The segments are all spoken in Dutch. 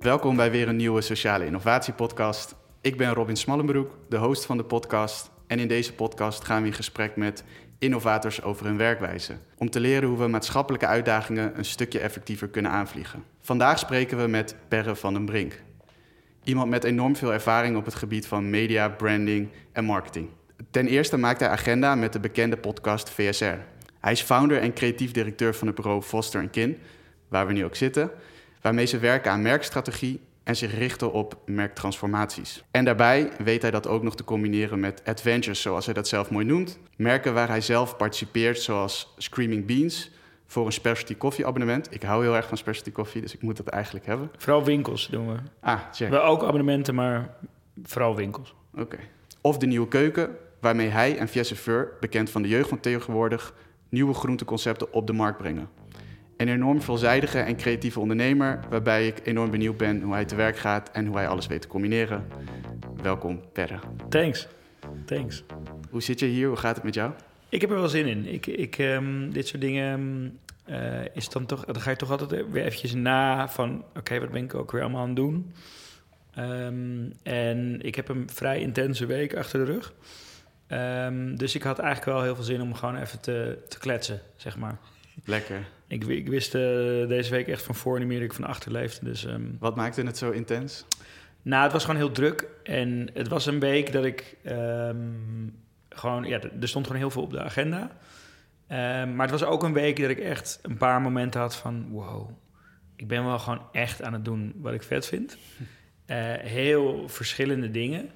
Welkom bij weer een nieuwe Sociale Innovatie Podcast. Ik ben Robin Smallenbroek, de host van de podcast. En in deze podcast gaan we in gesprek met innovators over hun werkwijze. Om te leren hoe we maatschappelijke uitdagingen een stukje effectiever kunnen aanvliegen. Vandaag spreken we met Perre van den Brink. Iemand met enorm veel ervaring op het gebied van media, branding en marketing. Ten eerste maakt hij agenda met de bekende podcast VSR. Hij is founder en creatief directeur van het bureau Foster Kin, waar we nu ook zitten, waarmee ze werken aan merkstrategie en zich richten op merktransformaties. En daarbij weet hij dat ook nog te combineren met adventures, zoals hij dat zelf mooi noemt. Merken waar hij zelf participeert, zoals Screaming Beans, voor een specialty koffieabonnement. Ik hou heel erg van specialty koffie, dus ik moet dat eigenlijk hebben. Vooral winkels doen we. Ah, check. We ook abonnementen, maar vooral winkels. Oké. Of de nieuwe keuken, waarmee hij en Fiesse Fur, bekend van de jeugd van tegenwoordig, nieuwe groenteconcepten op de markt brengen. Een enorm veelzijdige en creatieve ondernemer, waarbij ik enorm benieuwd ben hoe hij te werk gaat en hoe hij alles weet te combineren. Welkom, Perre. Thanks. Thanks. Hoe zit je hier? Hoe gaat het met jou? Ik heb er wel zin in. Ik, ik, ehm, dit soort dingen eh, is dan toch, dan ga je toch altijd weer eventjes na van, oké, wat ben ik ook weer allemaal aan het doen? Ehm, en ik heb een vrij intense week achter de rug. Ehm, dus ik had eigenlijk wel heel veel zin om gewoon even te, te kletsen, zeg maar. Lekker. Ik, ik wist uh, deze week echt van voor niet meer dat ik van achter leefde. Dus, um, Wat maakte het zo intens? Nou, het was gewoon heel druk. En het was een week dat ik um, gewoon... Ja, er stond gewoon heel veel op de agenda. Um, maar het was ook een week dat ik echt een paar momenten had van... Wow, ik ben wel gewoon echt aan het doen wat ik vet vind. Uh, heel verschillende dingen.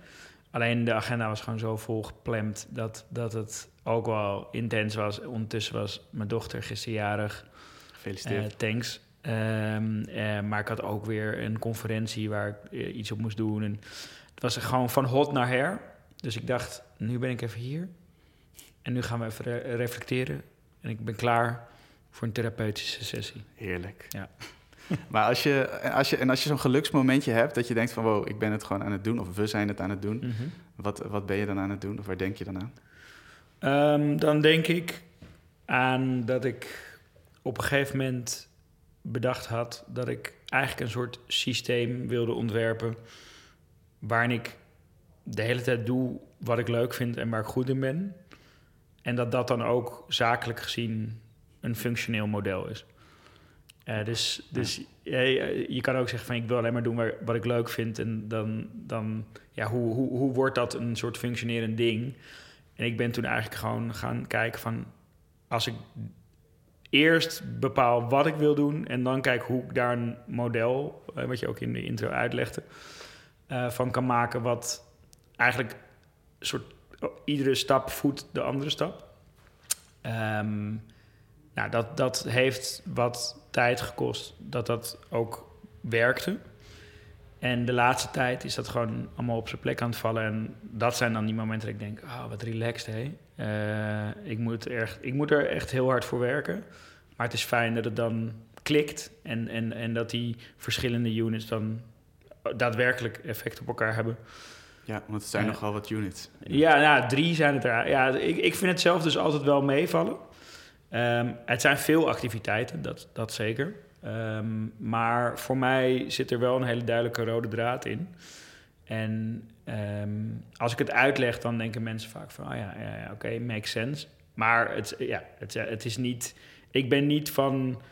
Alleen de agenda was gewoon zo vol gepland dat, dat het ook wel intens was. Ondertussen was mijn dochter gisterjarig. Gefeliciteerd. Uh, thanks. Um, uh, maar ik had ook weer een conferentie waar ik uh, iets op moest doen. En het was gewoon van hot naar her. Dus ik dacht, nu ben ik even hier. En nu gaan we even re reflecteren. En ik ben klaar voor een therapeutische sessie. Heerlijk. Ja. maar als je, als je, en als je zo'n geluksmomentje hebt, dat je denkt van wow, ik ben het gewoon aan het doen, of we zijn het aan het doen. Mm -hmm. wat, wat ben je dan aan het doen, of waar denk je dan aan? Um, dan denk ik aan dat ik op een gegeven moment bedacht had dat ik eigenlijk een soort systeem wilde ontwerpen waarin ik de hele tijd doe wat ik leuk vind en waar ik goed in ben. En dat dat dan ook zakelijk gezien een functioneel model is. Uh, dus dus ja. je, je kan ook zeggen van ik wil alleen maar doen waar, wat ik leuk vind. En dan, dan ja, hoe, hoe, hoe wordt dat een soort functionerend ding? En ik ben toen eigenlijk gewoon gaan kijken van als ik eerst bepaal wat ik wil doen en dan kijk hoe ik daar een model, wat je ook in de intro uitlegde, uh, van kan maken wat eigenlijk soort iedere stap voedt de andere stap. Um, nou, dat, dat heeft wat tijd gekost dat dat ook werkte. En de laatste tijd is dat gewoon allemaal op zijn plek aan het vallen. En dat zijn dan die momenten dat ik denk, ah, oh, wat relaxed, hé. Uh, ik, moet er, ik moet er echt heel hard voor werken. Maar het is fijn dat het dan klikt en, en, en dat die verschillende units dan daadwerkelijk effect op elkaar hebben. Ja, want het zijn uh, nogal wat units. Ja, nou, drie zijn het er. Ja, ik, ik vind het zelf dus altijd wel meevallen. Um, het zijn veel activiteiten, dat, dat zeker. Um, maar voor mij zit er wel een hele duidelijke rode draad in. En um, als ik het uitleg, dan denken mensen vaak van... Oh ja, ja, oké, okay, makes sense. Maar het, ja, het, het is niet... Ik ben niet van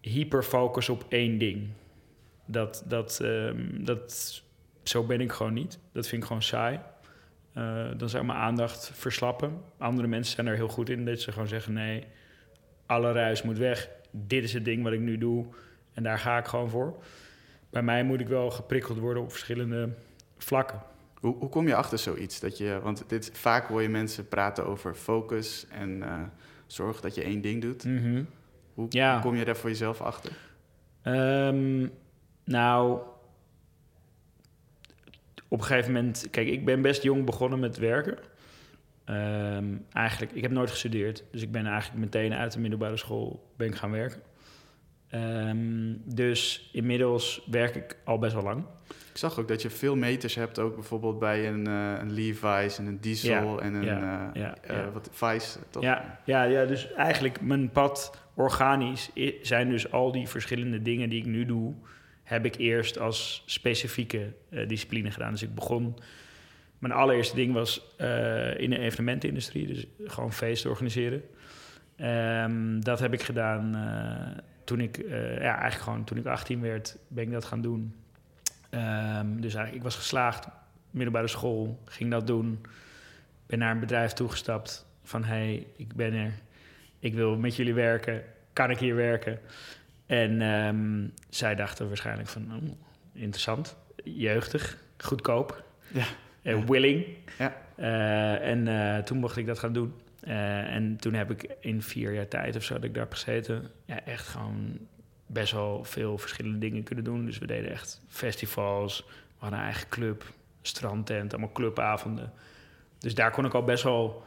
hyperfocus op één ding. Dat, dat, um, dat, zo ben ik gewoon niet. Dat vind ik gewoon saai. Uh, dan zou mijn aandacht verslappen. Andere mensen zijn er heel goed in dat ze gewoon zeggen: nee, alle ruis moet weg. Dit is het ding wat ik nu doe en daar ga ik gewoon voor. Bij mij moet ik wel geprikkeld worden op verschillende vlakken. Hoe, hoe kom je achter zoiets? Dat je, want dit, vaak hoor je mensen praten over focus en uh, zorg dat je één ding doet. Mm -hmm. hoe, ja. kom je daar voor jezelf achter? Um, nou, op een gegeven moment... Kijk, ik ben best jong begonnen met werken. Um, eigenlijk, ik heb nooit gestudeerd. Dus ik ben eigenlijk meteen uit de middelbare school ben ik gaan werken. Um, dus inmiddels werk ik al best wel lang. Ik zag ook dat je veel meters hebt, ook bijvoorbeeld bij een, uh, een Levi's en een Diesel Ja, en een ja, uh, ja, uh, ja. wat Vice, toch? Ja, ja, ja, dus eigenlijk mijn pad organisch zijn dus al die verschillende dingen die ik nu doe, heb ik eerst als specifieke eh, discipline gedaan. Dus ik begon... Mijn allereerste ding was eh, in de evenementenindustrie. Dus gewoon feesten organiseren. Ehm, dat heb ik gedaan eh, toen ik... eh, ja, eigenlijk gewoon toen ik 18 werd, ben ik dat gaan doen. Ehm, dus eigenlijk, ik was geslaagd, middelbare school, ging dat doen. Ben naar een bedrijf toegestapt van... hey, ik ben er, ik wil met jullie werken, kan ik hier werken? En ehm, zij dachten waarschijnlijk van, oh, interessant, jeugdig, goedkoop, Ja. eh, willing. Ja. Eh, en toen mocht ik dat gaan doen. Eh, en toen heb ik in vier jaar tijd of zo dat ik daar heb gezeten, ja, echt gewoon best wel veel verschillende dingen kunnen doen. Dus we deden echt festivals, we hadden een eigen club, strandtent, allemaal clubavonden. Dus daar kon ik al best wel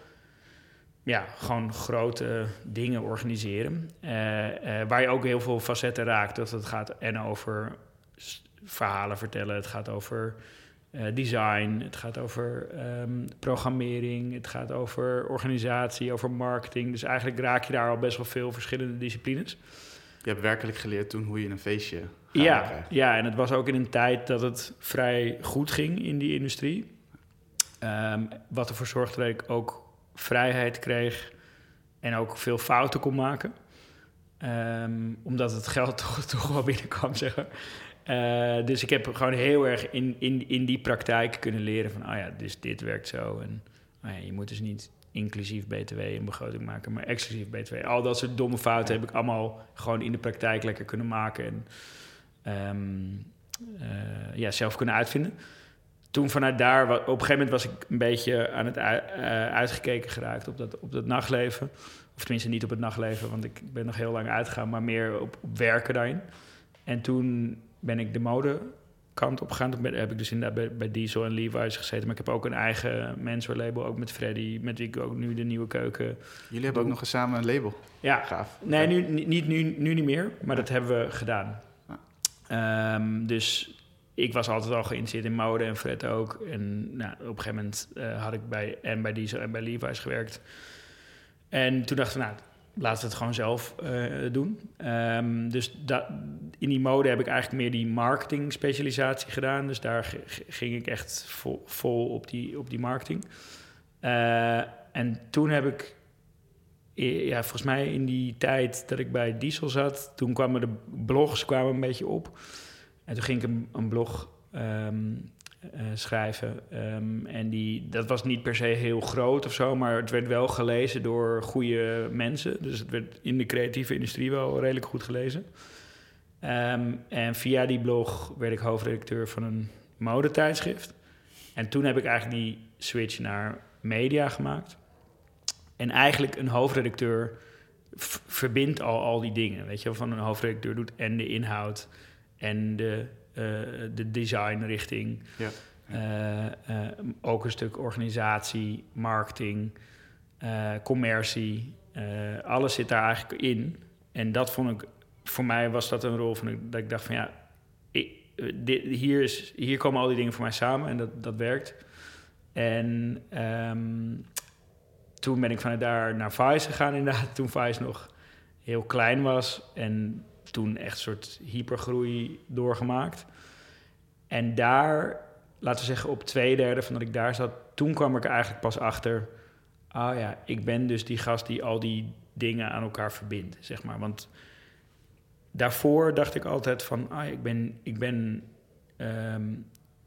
ja, gewoon grote dingen organiseren. Eh, eh, waar je ook heel veel facetten raakt. Dat het gaat en over verhalen vertellen. Het gaat over design. Het gaat over ehm, programmering. Het gaat over organisatie, over marketing. Dus eigenlijk raak je daar al best wel veel verschillende disciplines. Je hebt werkelijk geleerd toen hoe je een feestje Ja, ja, en het was ook in een tijd dat het vrij goed ging in die industrie. Ehm, wat ervoor zorgde dat ik ook vrijheid kreeg en ook veel fouten kon maken. Ehm, omdat het geld toch, toch wel binnenkwam, zeg maar. Eh, dus ik heb gewoon heel erg in, in, in die praktijk kunnen leren van... oh ja, dus dit werkt zo. En oh ja, je moet dus niet inclusief BTW een begroting maken, maar exclusief BTW. Al dat soort domme fouten heb ik allemaal gewoon in de praktijk lekker kunnen maken. En ehm, eh, ja, zelf kunnen uitvinden. Toen vanuit daar, op een gegeven moment was ik een beetje aan het eh, uitgekeken geraakt op dat, op dat nachtleven. Of tenminste niet op het nachtleven, want ik ben nog heel lang uitgegaan, maar meer op, op werken daarin. En toen ben ik de modekant op gegaan. Toen ben- heb ik dus inderdaad bij, bij Diesel en Levi's gezeten. Maar ik heb ook een eigen menswear label, ook met Freddy, met wie ik ook nu de nieuwe keuken... Jullie hebben ook nog eens samen een label. Ja, Gaaf. Nee, nu, ni- niet, nu, nu niet meer, maar dat hebben we gedaan. Ja. Ehm, dus ik was altijd al geïnteresseerd in mode en Fred ook. En nou, op een gegeven moment eh, had ik bij, en bij Diesel en bij Levi's gewerkt. En toen dachten we, nou, we het gewoon zelf eh, doen. Ehm, dus in die mode heb ik eigenlijk meer die marketing specialisatie gedaan. Dus daar ging ik echt vol, op, die, op die marketing. Eh, en toen heb ik ja, volgens mij in die tijd dat ik bij Diesel zat, toen kwamen de blogs kwamen een beetje op. En toen ging ik een, een blog ehm, eh, schrijven. Ehm, en die, dat was niet per se heel groot of zo, maar het werd wel gelezen door goede mensen. Dus het werd in de creatieve industrie wel redelijk goed gelezen. Ehm, en via die blog werd ik hoofdredacteur van een modetijdschrift. En toen heb ik eigenlijk die switch naar media gemaakt. En eigenlijk een hoofdredacteur verbindt al, al die dingen. Weet je, van een hoofdredacteur doet en de inhoud en de, de designrichting. Ja. Eh, eh, ook een stuk organisatie, marketing, eh, commercie. eh, alles zit daar eigenlijk in. En dat vond ik, voor mij was dat een rol van dat ik dacht van ja, ik, eh, dit, hier, is, hier komen al die dingen voor mij samen en dat, dat werkt. En ehm, toen ben ik vanuit daar naar Vice gegaan inderdaad. Toen Vice nog heel klein was. En toen echt een soort hypergroei doorgemaakt. En daar, laten we zeggen op twee derde van dat ik daar zat... toen kwam ik eigenlijk pas achter... ah ja, ik ben dus die gast die al die dingen aan elkaar verbindt, zeg maar. Want daarvoor dacht ik altijd van... ah, ik ben, ik ben ehm,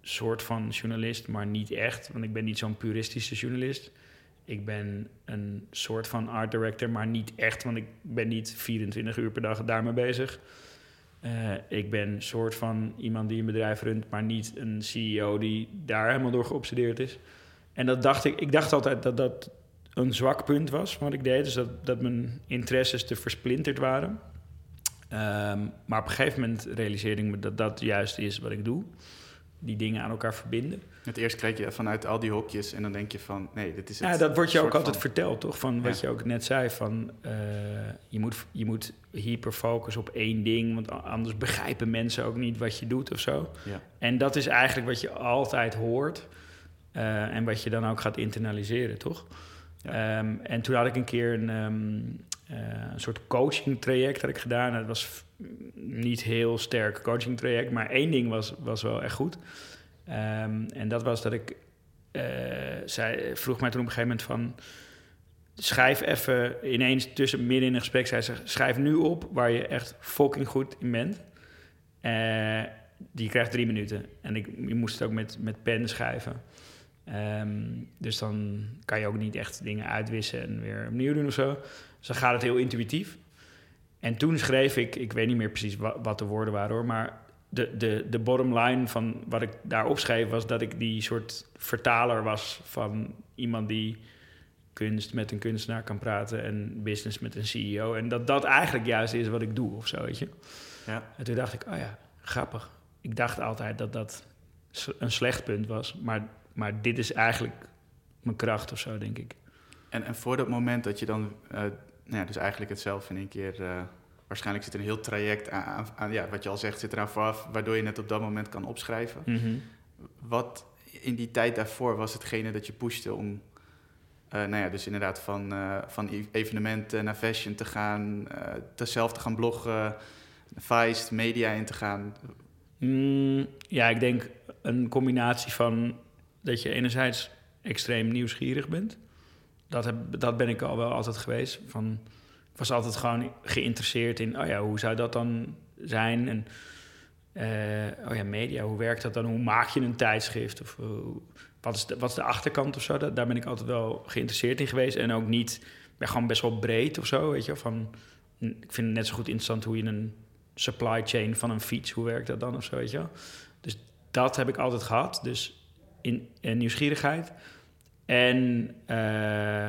soort van journalist, maar niet echt. Want ik ben niet zo'n puristische journalist. Ik ben een soort van art director, maar niet echt, want ik ben niet 24 uur per dag daarmee bezig. Eh, ik ben soort van iemand die een bedrijf runt, maar niet een CEO die daar helemaal door geobsedeerd is. En dat dacht ik, ik dacht altijd dat dat een zwak punt was wat ik deed. Dus dat, dat mijn interesses te versplinterd waren. Ehm, maar op een gegeven moment realiseerde ik me dat dat juist is wat ik doe. Die dingen aan elkaar verbinden. Het eerst kijk je vanuit al die hokjes en dan denk je van... Nee, dit is het. Ja, dat wordt je ook altijd van- verteld, toch? Van wat Ja. je ook net zei, van eh, je, moet, je moet hyper focussen op één ding, want anders begrijpen mensen ook niet wat je doet of zo. Ja. En dat is eigenlijk wat je altijd hoort eh, en wat je dan ook gaat internaliseren, toch? Ja. Ehm, en toen had ik een keer een, ehm, een soort coaching traject had ik gedaan. Het was niet heel sterk coaching traject, maar één ding was, was wel echt goed. Ehm, en dat was dat ik, uh, zij vroeg mij toen op een gegeven moment van, schrijf even ineens tussen midden in een gesprek, zei ze, schrijf nu op waar je echt fucking goed in bent. Uh, die krijgt drie minuten. En ik, je moest het ook met, met pen schrijven. Ehm, dus dan kan je ook niet echt dingen uitwissen en weer opnieuw doen of zo. Dus dan gaat het heel intuïtief. En toen schreef ik, ik weet niet meer precies wat, de woorden waren hoor, maar de, de, de bottom line van wat ik daarop schreef was dat ik die soort vertaler was van iemand die kunst met een kunstenaar kan praten en business met een CEO. En dat dat eigenlijk juist is wat ik doe of zo, weet je. Ja. En toen dacht ik, oh ja, grappig. Ik dacht altijd dat dat een slecht punt was, maar, maar dit is eigenlijk mijn kracht of zo, denk ik. En, en voor dat moment dat je dan, uh, nou ja, dus eigenlijk het zelf in één keer... Uh, waarschijnlijk zit er een heel traject aan, aan, ja, wat je al zegt, zit eraan vooraf... waardoor je het op dat moment kan opschrijven. Mhm. Wat in die tijd daarvoor was hetgene dat je pushte om... Uh, nou ja, dus inderdaad van, van e-, evenementen naar fashion te gaan... Uh, zelf te gaan bloggen, Vice, media in te gaan. Mm, ja, ik denk een combinatie van dat je enerzijds extreem nieuwsgierig bent. Dat, heb, dat ben ik al wel altijd geweest. Van, ik was altijd gewoon geïnteresseerd in, oh ja, hoe zou dat dan zijn? En uh, oh ja, media, hoe werkt dat dan? Hoe maak je een tijdschrift? Of wat, is de, wat is de achterkant of zo? daar ben ik altijd wel geïnteresseerd in geweest. En ook niet, ben gewoon best wel breed of zo, weet je. Van, ik vind het net zo goed interessant hoe je een supply chain van een fiets, hoe werkt dat dan of zo, weet je. Dus dat heb ik altijd gehad. Dus in, in nieuwsgierigheid. En uh,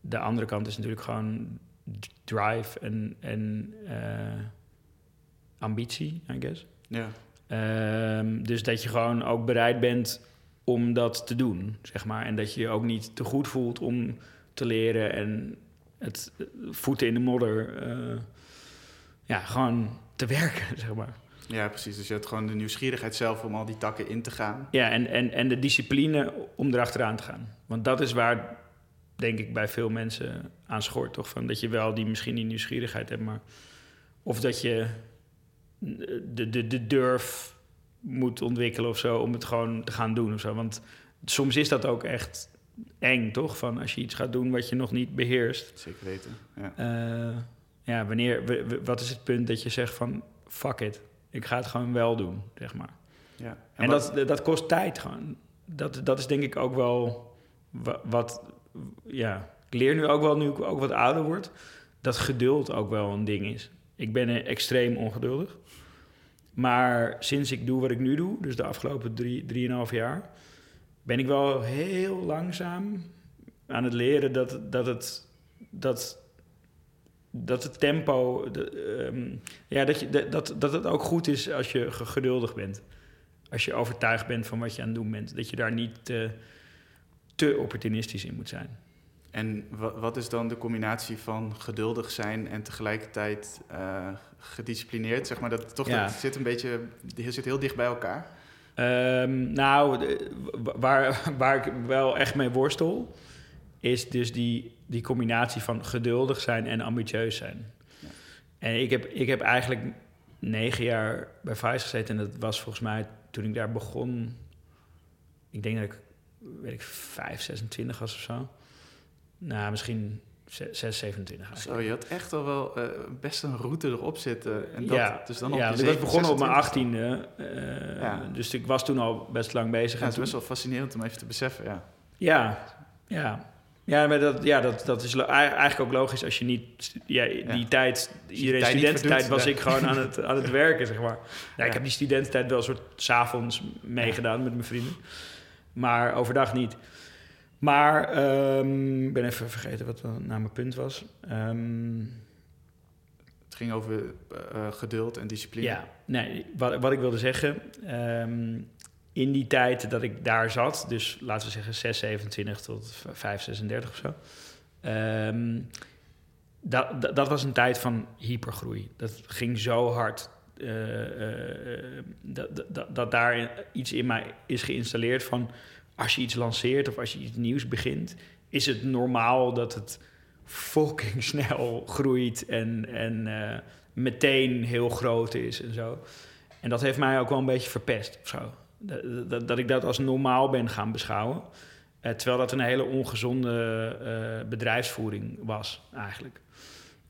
de andere kant is natuurlijk gewoon drive en, en uh, ambitie, I guess. Ja. Um, dus dat je gewoon ook bereid bent om dat te doen, zeg maar. En dat je je ook niet te goed voelt om te leren en het voeten in de modder. Uh, ja, gewoon te werken, zeg maar. Ja, precies. Dus je hebt gewoon de nieuwsgierigheid zelf om al die takken in te gaan. Ja, en, en, en de discipline om erachteraan te gaan. Want dat is waar, denk ik, bij veel mensen aan schort. Toch? Van dat je wel die, misschien die nieuwsgierigheid hebt, maar... Of dat je de, de, de durf moet ontwikkelen of zo... om het gewoon te gaan doen of zo. Want soms is dat ook echt eng, toch? Van als je iets gaat doen wat je nog niet beheerst. Zeker weten, ja. Uh, ja, wanneer, wat is het punt dat je zegt van... fuck it, ik ga het gewoon wel doen, zeg maar. Ja. En, dat, dat kost tijd gewoon. Dat, dat is denk ik ook wel wat, Ja, ik leer nu ook wel, nu ik ook wat ouder word... dat geduld ook wel een ding is. Ik ben extreem ongeduldig. Maar sinds ik doe wat ik nu doe, dus de afgelopen drie, drieënhalf jaar... ben ik wel heel langzaam aan het leren dat, dat het... Dat dat het tempo, de, ehm, ja, dat, je, dat, dat het ook goed is als je geduldig bent. Als je overtuigd bent van wat je aan het doen bent. Dat je daar niet te, te opportunistisch in moet zijn. En wat is dan de combinatie van geduldig zijn en tegelijkertijd uh, gedisciplineerd? Zeg maar dat toch dat zit een beetje, zit heel dicht bij elkaar. Um, nou, waar, waar ik wel echt mee worstel, is dus die die combinatie van geduldig zijn en ambitieus zijn. Ja. En ik heb, ik heb eigenlijk negen jaar bij Vice gezeten. En dat was volgens mij toen ik daar begon. Ik denk dat ik, weet ik, 5, 26 was of zo. Nou, misschien 6, 27 Zo, je had echt al wel uh, best een route erop zitten. En dat, ja, dus dan op ja, ik was begonnen op mijn achttiende. Uh, ja. Dus ik was toen al best lang bezig. Ja, het is best wel fascinerend om even te beseffen, ja. Ja, ja. Ja, maar dat, ja, dat, dat is eigenlijk ook logisch als je niet... Ja, die tijd, iedereen studententijd was ik gewoon aan het, aan het werken, zeg maar. Ja, ik heb die studententijd wel een soort s'avonds meegedaan met mijn vrienden. Maar overdag niet. Maar um, ik ben even vergeten wat nou mijn punt was. Um, het ging over uh, geduld en discipline. Ja, nee, wat, wat ik wilde zeggen... Um, in die tijd dat ik daar zat, dus laten we zeggen 6, 27 tot 5, 36 of zo. Um, dat, dat, was een tijd van hypergroei. Dat ging zo hard. Uh, uh, dat, dat, dat, daar iets in mij is geïnstalleerd van... als je iets lanceert of als je iets nieuws begint... is het normaal dat het fucking snel groeit en, en eh, meteen heel groot is en zo. En dat heeft mij ook wel een beetje verpest of zo. Dat, dat, dat ik dat als normaal ben gaan beschouwen. Eh, terwijl dat een hele ongezonde eh, bedrijfsvoering was, eigenlijk.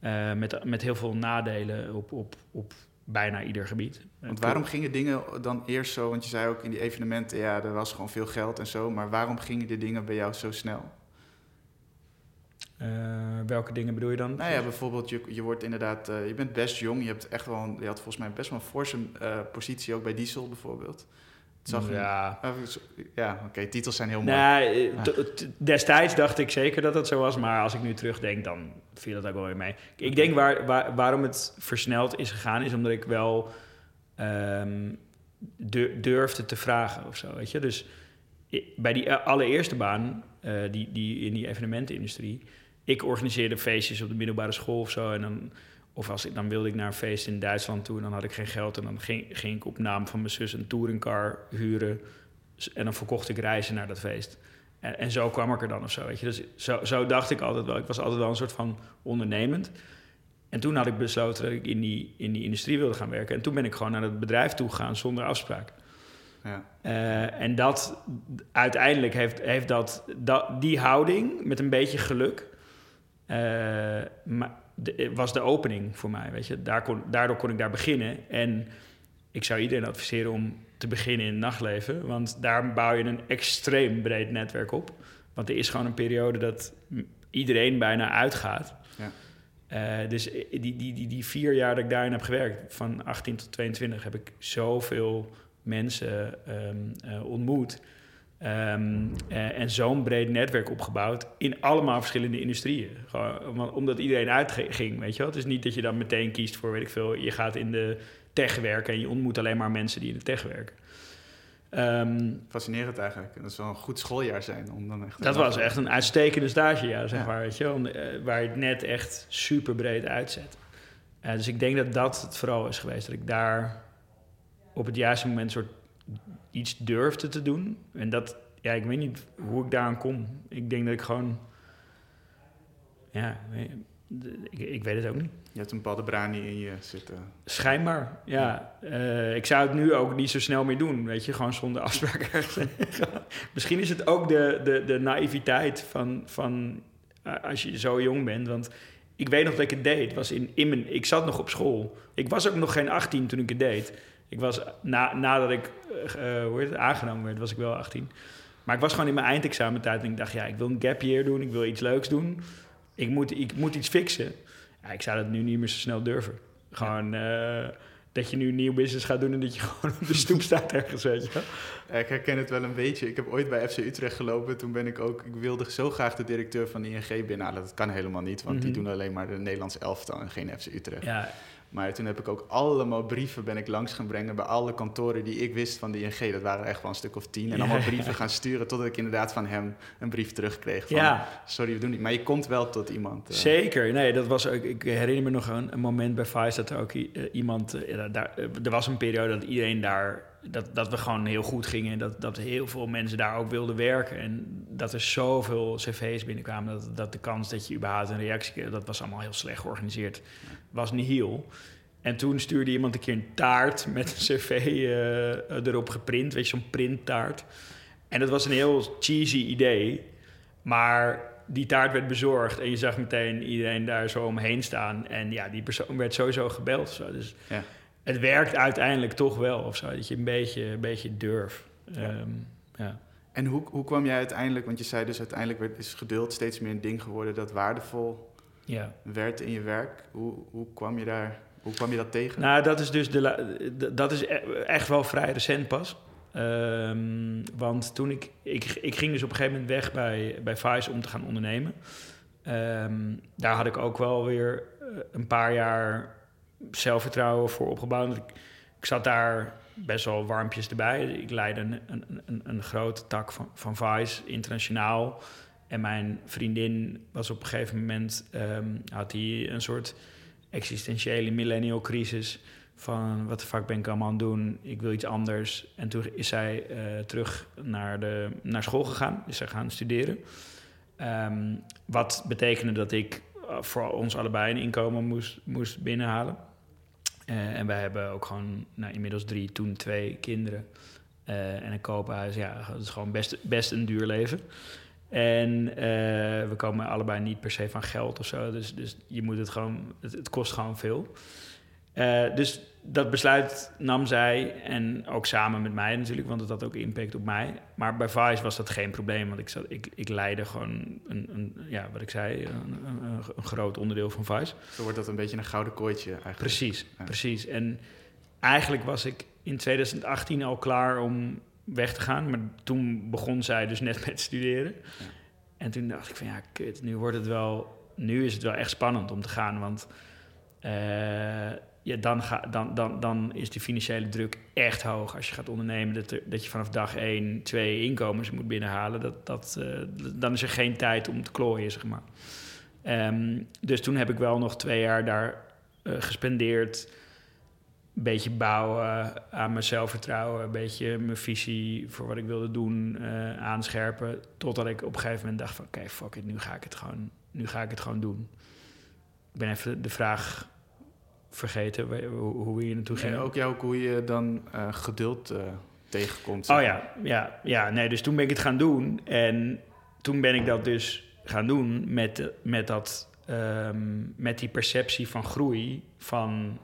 Eh, met, met heel veel nadelen op, op, op bijna ieder gebied. Want waarom gingen dingen dan eerst zo? Want je zei ook in die evenementen, ja, er was gewoon veel geld en zo. Maar waarom gingen die dingen bij jou zo snel? Welke dingen bedoel je dan? Nou ja, bijvoorbeeld, je, je wordt inderdaad, je bent best jong. Je hebt echt wel, een, je had volgens mij best wel een forse positie ook bij Diesel bijvoorbeeld. Zag ja, ja oké, okay, titels zijn heel mooi. Nee, destijds dacht ik zeker dat dat zo was, maar als ik nu terugdenk, dan viel dat ook wel weer mee. Ik denk waar, waar, waarom het versneld is gegaan, is omdat ik wel um, durfde te vragen of zo, weet je. Dus bij die allereerste baan, die, die in die evenementenindustrie ik organiseerde feestjes op de middelbare school of zo. En dan, of als ik, dan wilde ik naar een feest in Duitsland toe en dan had ik geen geld. En dan ging, ging ik op naam van mijn zus een touringcar huren. En dan verkocht ik reizen naar dat feest. En, en zo kwam ik er dan of zo. Weet je. Dus zo, zo dacht ik altijd wel. Ik was altijd wel een soort van ondernemend. En toen had ik besloten dat ik in die, in die industrie wilde gaan werken. En toen ben ik gewoon naar het bedrijf toe gegaan zonder afspraak. Ja. Uh, en dat uiteindelijk heeft, heeft dat, dat, die houding met een beetje geluk uh, was de opening voor mij. Weet je? Daar kon, daardoor kon ik daar beginnen. En ik zou iedereen adviseren om te beginnen in het nachtleven. Want daar bouw je een extreem breed netwerk op. Want er is gewoon een periode dat iedereen bijna uitgaat. Ja. Uh, dus die, die, die, die vier jaar dat ik daarin heb gewerkt, van 18 tot 22, heb ik zoveel mensen um, uh, ontmoet. Um, uh, en zo'n breed netwerk opgebouwd in allemaal verschillende industrieën. Gewoon, omdat iedereen uitging, weet je wel. Het is niet dat je dan meteen kiest voor, weet ik veel... je gaat in de tech werken en je ontmoet alleen maar mensen die in de tech werken. Um, Fascinerend eigenlijk. Dat zou een goed schooljaar zijn. Om dan echt dat was echt een uitstekende stagejaar, zeg ja. maar. Weet je, om, uh, waar je het net echt super breed uitzet. Uh, dus ik denk dat dat het vooral is geweest. Dat ik daar op het juiste moment soort iets durfde te doen. En dat, ja, ik weet niet hoe ik daaraan kom. Ik denk dat ik gewoon, ja, ik, ik weet het ook niet. Je hebt een baddenbrani in je zitten. Schijnbaar, ja. ja. Uh, ik zou het nu ook niet zo snel meer doen, weet je, gewoon zonder afspraak. Misschien is het ook de, de, de naïviteit van, van uh, als je zo jong bent. Want ik weet nog dat ik het deed. Was in, in mijn, ik zat nog op school. Ik was ook nog geen 18 toen ik het deed. Ik was, na, nadat ik uh, hoe heet het, aangenomen werd, was ik wel 18. Maar ik was gewoon in mijn eindexamentijd en ik dacht, ja, ik wil een gap year doen, ik wil iets leuks doen. Ik moet, ik moet iets fixen. Ja, ik zou dat nu niet meer zo snel durven. Gewoon uh, dat je nu een nieuw business gaat doen en dat je gewoon op de stoep staat ergens, weet je ja, Ik herken het wel een beetje. Ik heb ooit bij FC Utrecht gelopen. Toen ben ik ook, ik wilde zo graag de directeur van de ING binnenhalen. Dat kan helemaal niet, want mm -hmm. die doen alleen maar de Nederlandse elftal en geen FC Utrecht. Ja, maar toen heb ik ook allemaal brieven ben ik langs gaan brengen bij alle kantoren die ik wist van de ING. Dat waren echt wel een stuk of tien. En allemaal brieven gaan sturen totdat ik inderdaad van hem een brief terugkreeg van... Ja. Sorry, we doen niet. Maar je komt wel tot iemand. Uh... Zeker. Nee, dat was ook... Ik herinner me nog een, een moment bij Vice dat er ook uh, iemand... Uh, daar, er was een periode dat iedereen daar... Dat, dat we gewoon heel goed gingen. En dat, dat heel veel mensen daar ook wilden werken. En dat er zoveel cv's binnenkwamen. Dat, dat de kans dat je überhaupt een reactie kreeg... Dat was allemaal heel slecht georganiseerd. Was niet heel. En toen stuurde iemand een keer een taart met een cv uh, erop geprint, weet je, zo'n printtaart. En dat was een heel cheesy idee, maar die taart werd bezorgd en je zag meteen iedereen daar zo omheen staan. En ja, die persoon werd sowieso gebeld. Zo. Dus ja. het werkt uiteindelijk toch wel of zo, dat je een beetje, een beetje durft. Ja. Um, ja. En hoe, hoe kwam jij uiteindelijk, want je zei dus uiteindelijk werd, is geduld steeds meer een ding geworden dat waardevol ja. werd in je werk. Hoe, hoe kwam je daar hoe kwam je dat tegen? Nou, dat is dus de, dat is e-, echt wel vrij recent pas. Um, want toen ik, ik, ik ging dus op een gegeven moment weg bij, bij Vice om te gaan ondernemen. Um, daar had ik ook wel weer eh, een paar jaar zelfvertrouwen voor opgebouwd. Ik, ik zat daar best wel warmpjes erbij. Ik leidde een, een, een, een grote tak van, van Vice, internationaal. En mijn vriendin was op een gegeven moment... Um, had hij een soort existentiële millennial crisis. Van wat de fuck ben ik allemaal aan het doen? Ik wil iets anders. En toen is zij uh, terug naar, de, naar school gegaan. Is zij gaan studeren. Ehm, wat betekende dat ik eh, voor ons allebei een inkomen moest, moest binnenhalen. Eh, en wij hebben ook gewoon nou, inmiddels drie, toen twee kinderen eh, en een koophuis. Ja, dat is gewoon best, best een duur leven. En we komen allebei niet per se van geld of zo. Dus, dus je moet het gewoon, het, het kost gewoon veel. dus dat besluit nam zij en ook samen met mij natuurlijk, want het had ook impact op mij. Maar bij Vice was dat geen probleem, want ik, zat, ik, ik leidde gewoon, een, een ja, wat ik zei, een, een, een, groot onderdeel van Vice. Zo wordt dat een beetje een gouden kooitje eigenlijk. Precies, precies. En eigenlijk was ik in 2018 al klaar om weg te gaan, maar toen begon zij dus net met studeren. Ja. En toen dacht ik van ja, kut, nu wordt het wel, nu is het wel echt spannend om te gaan, want... Uh, ja, dan, ga, dan, dan, dan is die financiële druk echt hoog. Als je gaat ondernemen, dat, dat je vanaf dag één twee inkomens moet binnenhalen. Dat, dat, uh, dan is er geen tijd om te klooien, zeg maar. Um, dus toen heb ik wel nog twee jaar daar uh, gespendeerd. Een beetje bouwen aan mijn zelfvertrouwen. Een beetje mijn visie voor wat ik wilde doen uh, aanscherpen. Totdat ik op een gegeven moment dacht van... oké, okay, fuck it, nu ga ik het gewoon, nu ga ik het gewoon doen. Ik ben even de vraag vergeten hoe, hoe je naartoe ging. En ook jou, hoe je dan uh, geduld uh, tegenkomt. Oh ja, ja, ja. Nee, dus toen ben ik het gaan doen. En toen ben ik dat dus gaan doen met, met, dat, um, met die perceptie van groei, van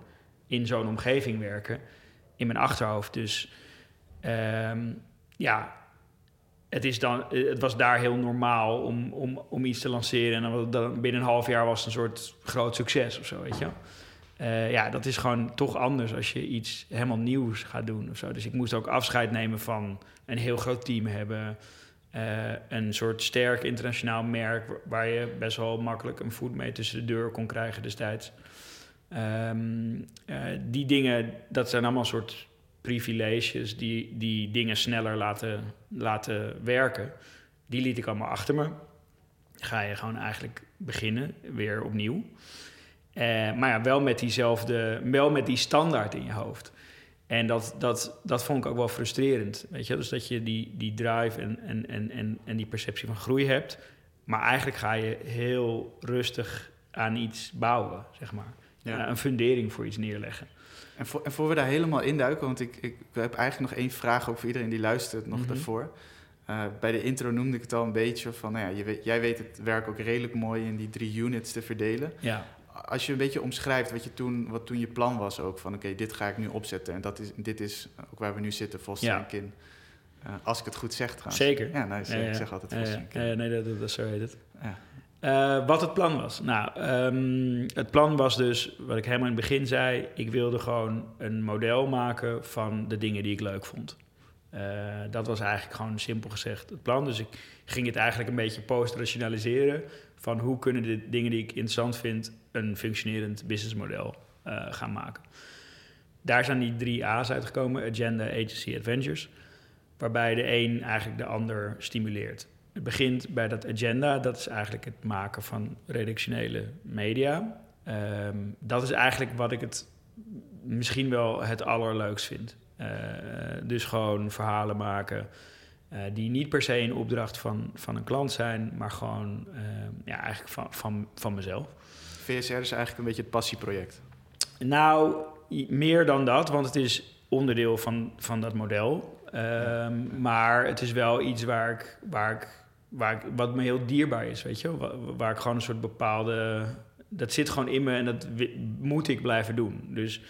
in zo'n omgeving werken, in mijn achterhoofd. Dus um, ja, het, is dan, het was daar heel normaal om, om, om iets te lanceren. En dan, binnen een half jaar was het een soort groot succes of zo, weet je uh, ja, dat is gewoon toch anders als je iets helemaal nieuws gaat doen of zo. Dus ik moest ook afscheid nemen van een heel groot team hebben. Uh, een soort sterk internationaal merk waar je best wel makkelijk een voet mee tussen de deur kon krijgen destijds. Um, uh, die dingen, dat zijn allemaal soort privileges die, die dingen sneller laten, laten werken. Die liet ik allemaal achter me. Ga je gewoon eigenlijk beginnen, weer opnieuw. Uh, maar ja, wel met diezelfde, wel met die standaard in je hoofd. En dat, dat, dat vond ik ook wel frustrerend. Weet je? Dus dat je die, die drive en, en, en, en, en die perceptie van groei hebt. Maar eigenlijk ga je heel rustig aan iets bouwen, zeg maar. Ja. een fundering voor iets neerleggen. En voor, en voor we daar helemaal induiken, want ik, ik heb eigenlijk nog één vraag ook voor iedereen die luistert nog mm -hmm. daarvoor. Uh, bij de intro noemde ik het al een beetje van, nou ja, je weet, jij weet het werk ook redelijk mooi in die drie units te verdelen. Ja als je een beetje omschrijft wat, je toen, wat toen je plan was ook van oké, dit ga ik nu opzetten en dat is, dit is ook waar we nu zitten, Foster ja. en Kin. Uh, als ik het goed zeg trouwens. Zeker. Ja, nou, ik, ja, zeg altijd Foster en Kin. nee, dat, dat, zo heet het. Uh, wat het plan was? Nou, um, het plan was dus, wat ik helemaal in het begin zei, ik wilde gewoon een model maken van de dingen die ik leuk vond. Uh, dat was eigenlijk gewoon simpel gezegd het plan. Dus ik ging het eigenlijk een beetje post-rationaliseren van hoe kunnen de dingen die ik interessant vind een functionerend businessmodel uh, gaan maken. Daar zijn die drie A's uitgekomen: Agenda, Agency, Adventures. Waarbij de een eigenlijk de ander stimuleert. Het begint bij dat agenda, dat is eigenlijk het maken van redactionele media. Um, dat is eigenlijk wat ik het misschien wel het allerleukst vind. Uh, dus gewoon verhalen maken uh, die niet per se in opdracht van, van een klant zijn, maar gewoon uh, ja, eigenlijk van, van, van mezelf. VSR is eigenlijk een beetje het passieproject. Nou, meer dan dat, want het is onderdeel van, van dat model. Um, maar het is wel iets waar ik, waar ik, waar ik, wat me heel dierbaar is, weet je waar, waar ik gewoon een soort bepaalde... Dat zit gewoon in me en dat moet ik blijven doen. Dus,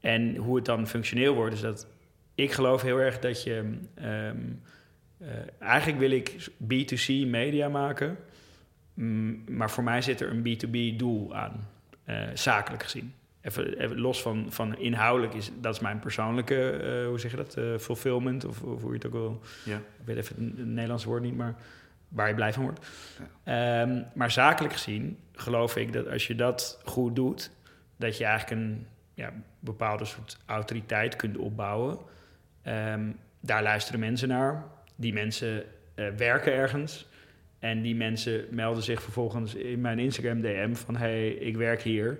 en hoe het dan functioneel wordt, is dat... Ik geloof heel erg dat je... Um, uh, eigenlijk wil ik B2C media maken... Mm, maar voor mij zit er een B2B doel aan, uh, zakelijk gezien. Even, even, los van, van inhoudelijk is dat is mijn persoonlijke, uh, hoe zeg je dat, uh, fulfillment of, of, hoe je het ook wil. Ja. Ik weet even het, het Nederlandse woord niet, maar waar je blij van wordt. Ja. Um, maar zakelijk gezien geloof ik dat als je dat goed doet, dat je eigenlijk een ja, bepaalde soort autoriteit kunt opbouwen. Um, daar luisteren mensen naar. Die mensen werken ergens. En die mensen melden zich vervolgens in mijn Instagram DM van... hey, ik werk hier.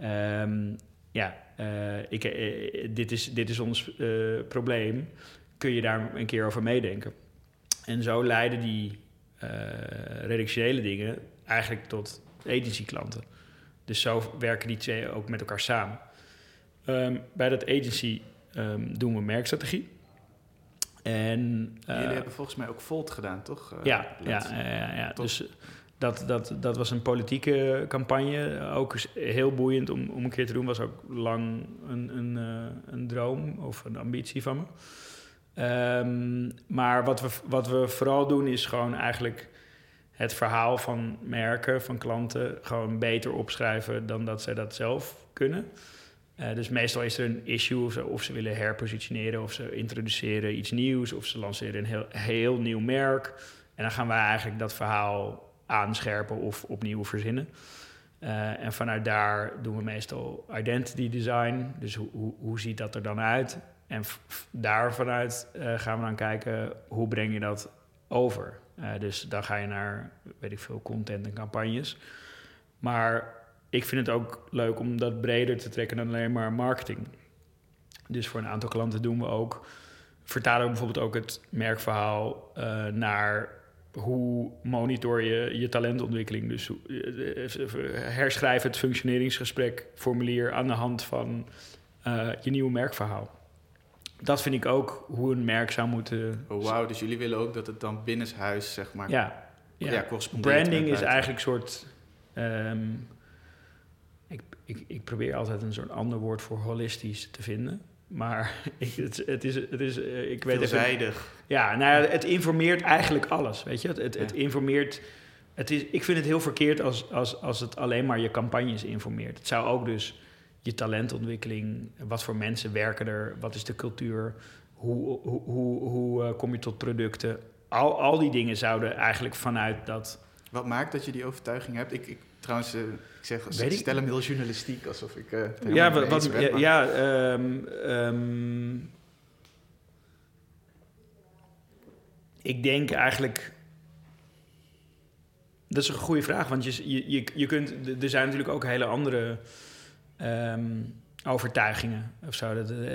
Um, ja, uh, ik, uh, dit, is, dit is ons probleem. Kun je daar een keer over meedenken? En zo leiden die eh, redactionele dingen eigenlijk tot agency-klanten. Dus zo werken die twee ook met elkaar samen. Ehm, bij dat agency ehm, doen we merkstrategie. En, Jullie hebben volgens mij ook Volt gedaan, toch? Uh, ja, ja, ja, ja, dus dat, dat, dat was een politieke campagne. Ook heel boeiend om, om een keer te doen. Was ook lang een, een, een droom of een ambitie van me. Um, maar wat we, wat we vooral doen is gewoon eigenlijk het verhaal van merken, van klanten, gewoon beter opschrijven dan dat zij dat zelf kunnen. Uh, dus meestal is er een issue of ze, of ze, willen herpositioneren, of ze introduceren iets nieuws, of ze lanceren een heel, heel nieuw merk. En dan gaan wij eigenlijk dat verhaal aanscherpen of opnieuw verzinnen. Uh, en vanuit daar doen we meestal identity design. Dus hoe, hoe, hoe ziet dat er dan uit? En daar vanuit uh, gaan we dan kijken hoe breng je dat over. Uh, dus dan ga je naar, weet ik veel, content en campagnes. Maar ik vind het ook leuk om dat breder te trekken dan alleen maar marketing. Dus voor een aantal klanten doen we ook, vertalen we bijvoorbeeld ook het merkverhaal uh, naar hoe monitor je je talentontwikkeling. Dus herschrijf het functioneringsgesprek formulier aan de hand van je nieuwe merkverhaal dat vind ik ook hoe een merk zou moeten... Oh, wauw, dus jullie willen ook dat het dan binnenshuis, zeg maar... Ja, ja. ja branding is eigenlijk een soort... Um, ik, ik, ik probeer altijd een soort ander woord voor holistisch te vinden. Maar ik, het, het, is... Het is uh, ik weet Veelzijdig. ja, nou ja, het informeert eigenlijk alles, weet je. Het, het, het informeert... Het is, ik vind het heel verkeerd als, als, als het alleen maar je campagnes informeert. Het zou ook dus je talentontwikkeling. Wat voor mensen werken er? Wat is de cultuur? Hoe, hoe, hoe, hoe uh, kom je tot producten? Al, al die dingen zouden eigenlijk vanuit dat. Wat maakt dat je die overtuiging hebt? Ik, ik trouwens, uh, ik zeg, Weet ik stel hem heel journalistiek, alsof ik. Uh, ja, wat, wat, ben, ja, ja um, um, ik denk eigenlijk. Dat is een goede vraag, want je, je, je, je kunt. Er zijn natuurlijk ook hele andere um, overtuigingen of zo. Dat, uh,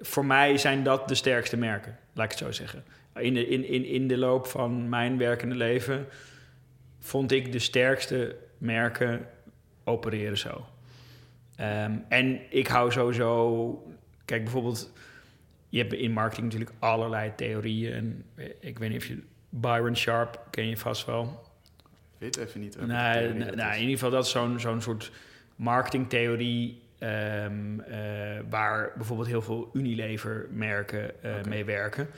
voor mij zijn dat de sterkste merken, laat ik het zo zeggen. In de, in, in, in de loop van mijn werkende leven vond ik de sterkste merken opereren zo. Um, en ik hou sowieso... Kijk, bijvoorbeeld... Je hebt in marketing natuurlijk allerlei theorieën. En ik weet niet of je... Byron Sharp ken je vast wel. Weet even niet. Nee, nou, in ieder geval dat is zo'n zo'n soort marketingtheorie um, uh, waar bijvoorbeeld heel veel Unilever-merken uh, okay. mee werken.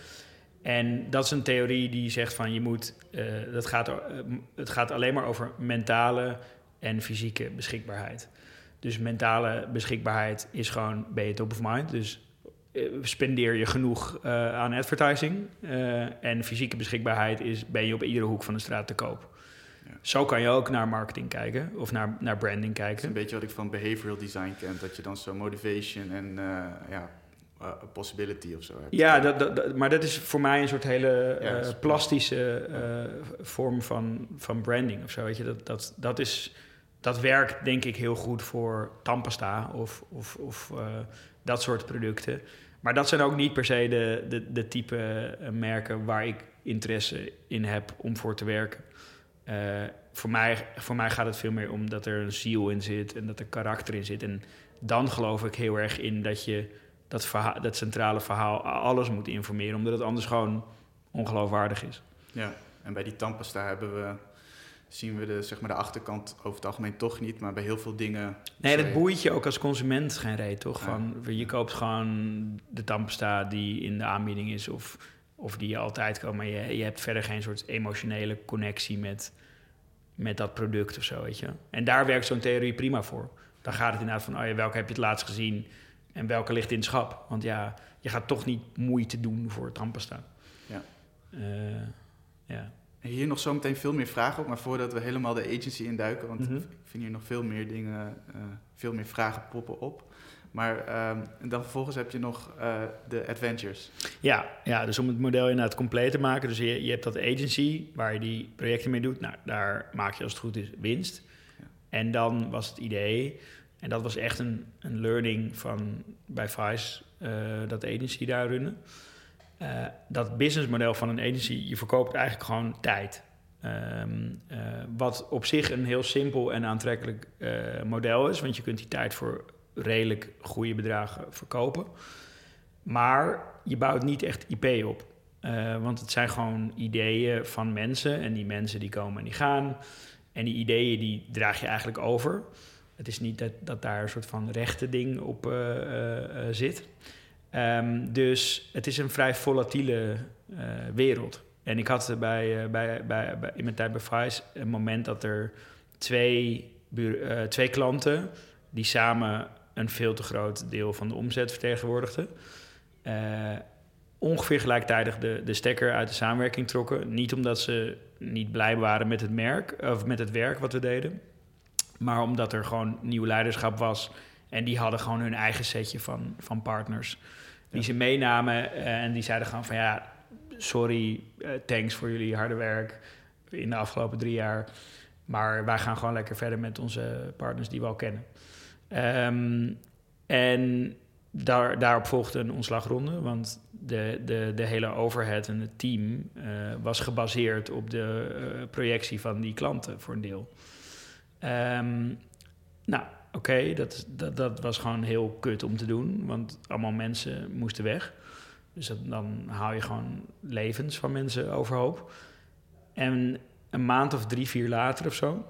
En dat is een theorie die zegt van je moet, uh, dat gaat, het gaat alleen maar over mentale en fysieke beschikbaarheid. Dus mentale beschikbaarheid is gewoon, ben je top of mind. Dus spendeer je genoeg aan advertising. en fysieke beschikbaarheid is, ben je op iedere hoek van de straat te koop. Zo kan je ook naar marketing kijken of naar, naar branding kijken. Dat is een beetje wat ik van behavioral design ken. Dat je dan zo motivation en uh, ja, uh, possibility of zo hebt. Ja, dat, dat, maar dat is voor mij een soort hele uh, ja, plastische vorm van, van branding of zo. Weet je? Dat, dat, dat, is, dat werkt denk ik heel goed voor tandpasta of, of, of dat soort producten. Maar dat zijn ook niet per se de, de, de type merken waar ik interesse in heb om voor te werken. Uh, voor, mij, voor mij gaat het veel meer om dat er een ziel in zit en dat er karakter in zit. En dan geloof ik heel erg in dat je dat, verhaal, dat centrale verhaal alles moet informeren, omdat het anders gewoon ongeloofwaardig is. Ja, en bij die tandpasta hebben we, zien we de, zeg maar de achterkant over het algemeen toch niet, maar bij heel veel dingen... Nee, dat boeit je ook als consument geen reet, toch? Ja. Van, je koopt gewoon de tandpasta die in de aanbieding is of of die je altijd koopt, maar je, je hebt verder geen soort emotionele connectie met, met dat product of zo, weet je. En daar werkt zo'n theorie prima voor. Dan gaat het inderdaad van, oh ja, welke heb je het laatst gezien en welke ligt in het schap. Want ja, je gaat toch niet moeite doen voor het tandpasta. Ja. Uh, ja. Hier nog zo meteen veel meer vragen op, maar voordat we helemaal de agency induiken, want mm -hmm. ik vind hier nog veel meer dingen, uh, veel meer vragen poppen op. Maar um, dan vervolgens heb je nog uh, de adventures. Ja, ja, dus om het model inderdaad compleet te maken. Dus je, je hebt dat agency waar je die projecten mee doet. Nou, daar maak je als het goed is winst. Ja. En dan was het idee, en dat was echt een, een learning van bij Vice, uh, dat agency daar runnen. Uh, dat businessmodel van een agency, je verkoopt eigenlijk gewoon tijd. Ehm, eh, wat op zich een heel simpel en aantrekkelijk eh, model is, want je kunt die tijd voor redelijk goede bedragen verkopen. Maar je bouwt niet echt IP op. Eh, want het zijn gewoon ideeën van mensen en die mensen die komen en die gaan. En die ideeën die draag je eigenlijk over. Het is niet dat, dat daar een soort van rechte ding op zit. Um, dus het is een vrij volatiele wereld. En ik had bij, bij, bij, bij, in mijn tijd bij Vice een moment dat er twee, twee klanten die samen een veel te groot deel van de omzet vertegenwoordigden. Uh, ongeveer gelijktijdig de, de stekker uit de samenwerking trokken. Niet omdat ze niet blij waren met het merk of met het werk wat we deden, maar omdat er gewoon nieuw leiderschap was. En die hadden gewoon hun eigen setje van, van partners. Die ze meenamen en die zeiden gewoon van ja, sorry, uh, thanks voor jullie harde werk in de afgelopen drie jaar. Maar wij gaan gewoon lekker verder met onze partners die we al kennen. Um, en daar, daarop volgde een ontslagronde, want de, de, de hele overhead en het team uh, was gebaseerd op de uh, projectie van die klanten voor een deel. Um, nou, oké, dat, dat, dat was gewoon heel kut om te doen, want allemaal mensen moesten weg. Dus dan haal je gewoon levens van mensen overhoop. En een maand of drie, vier later of zo...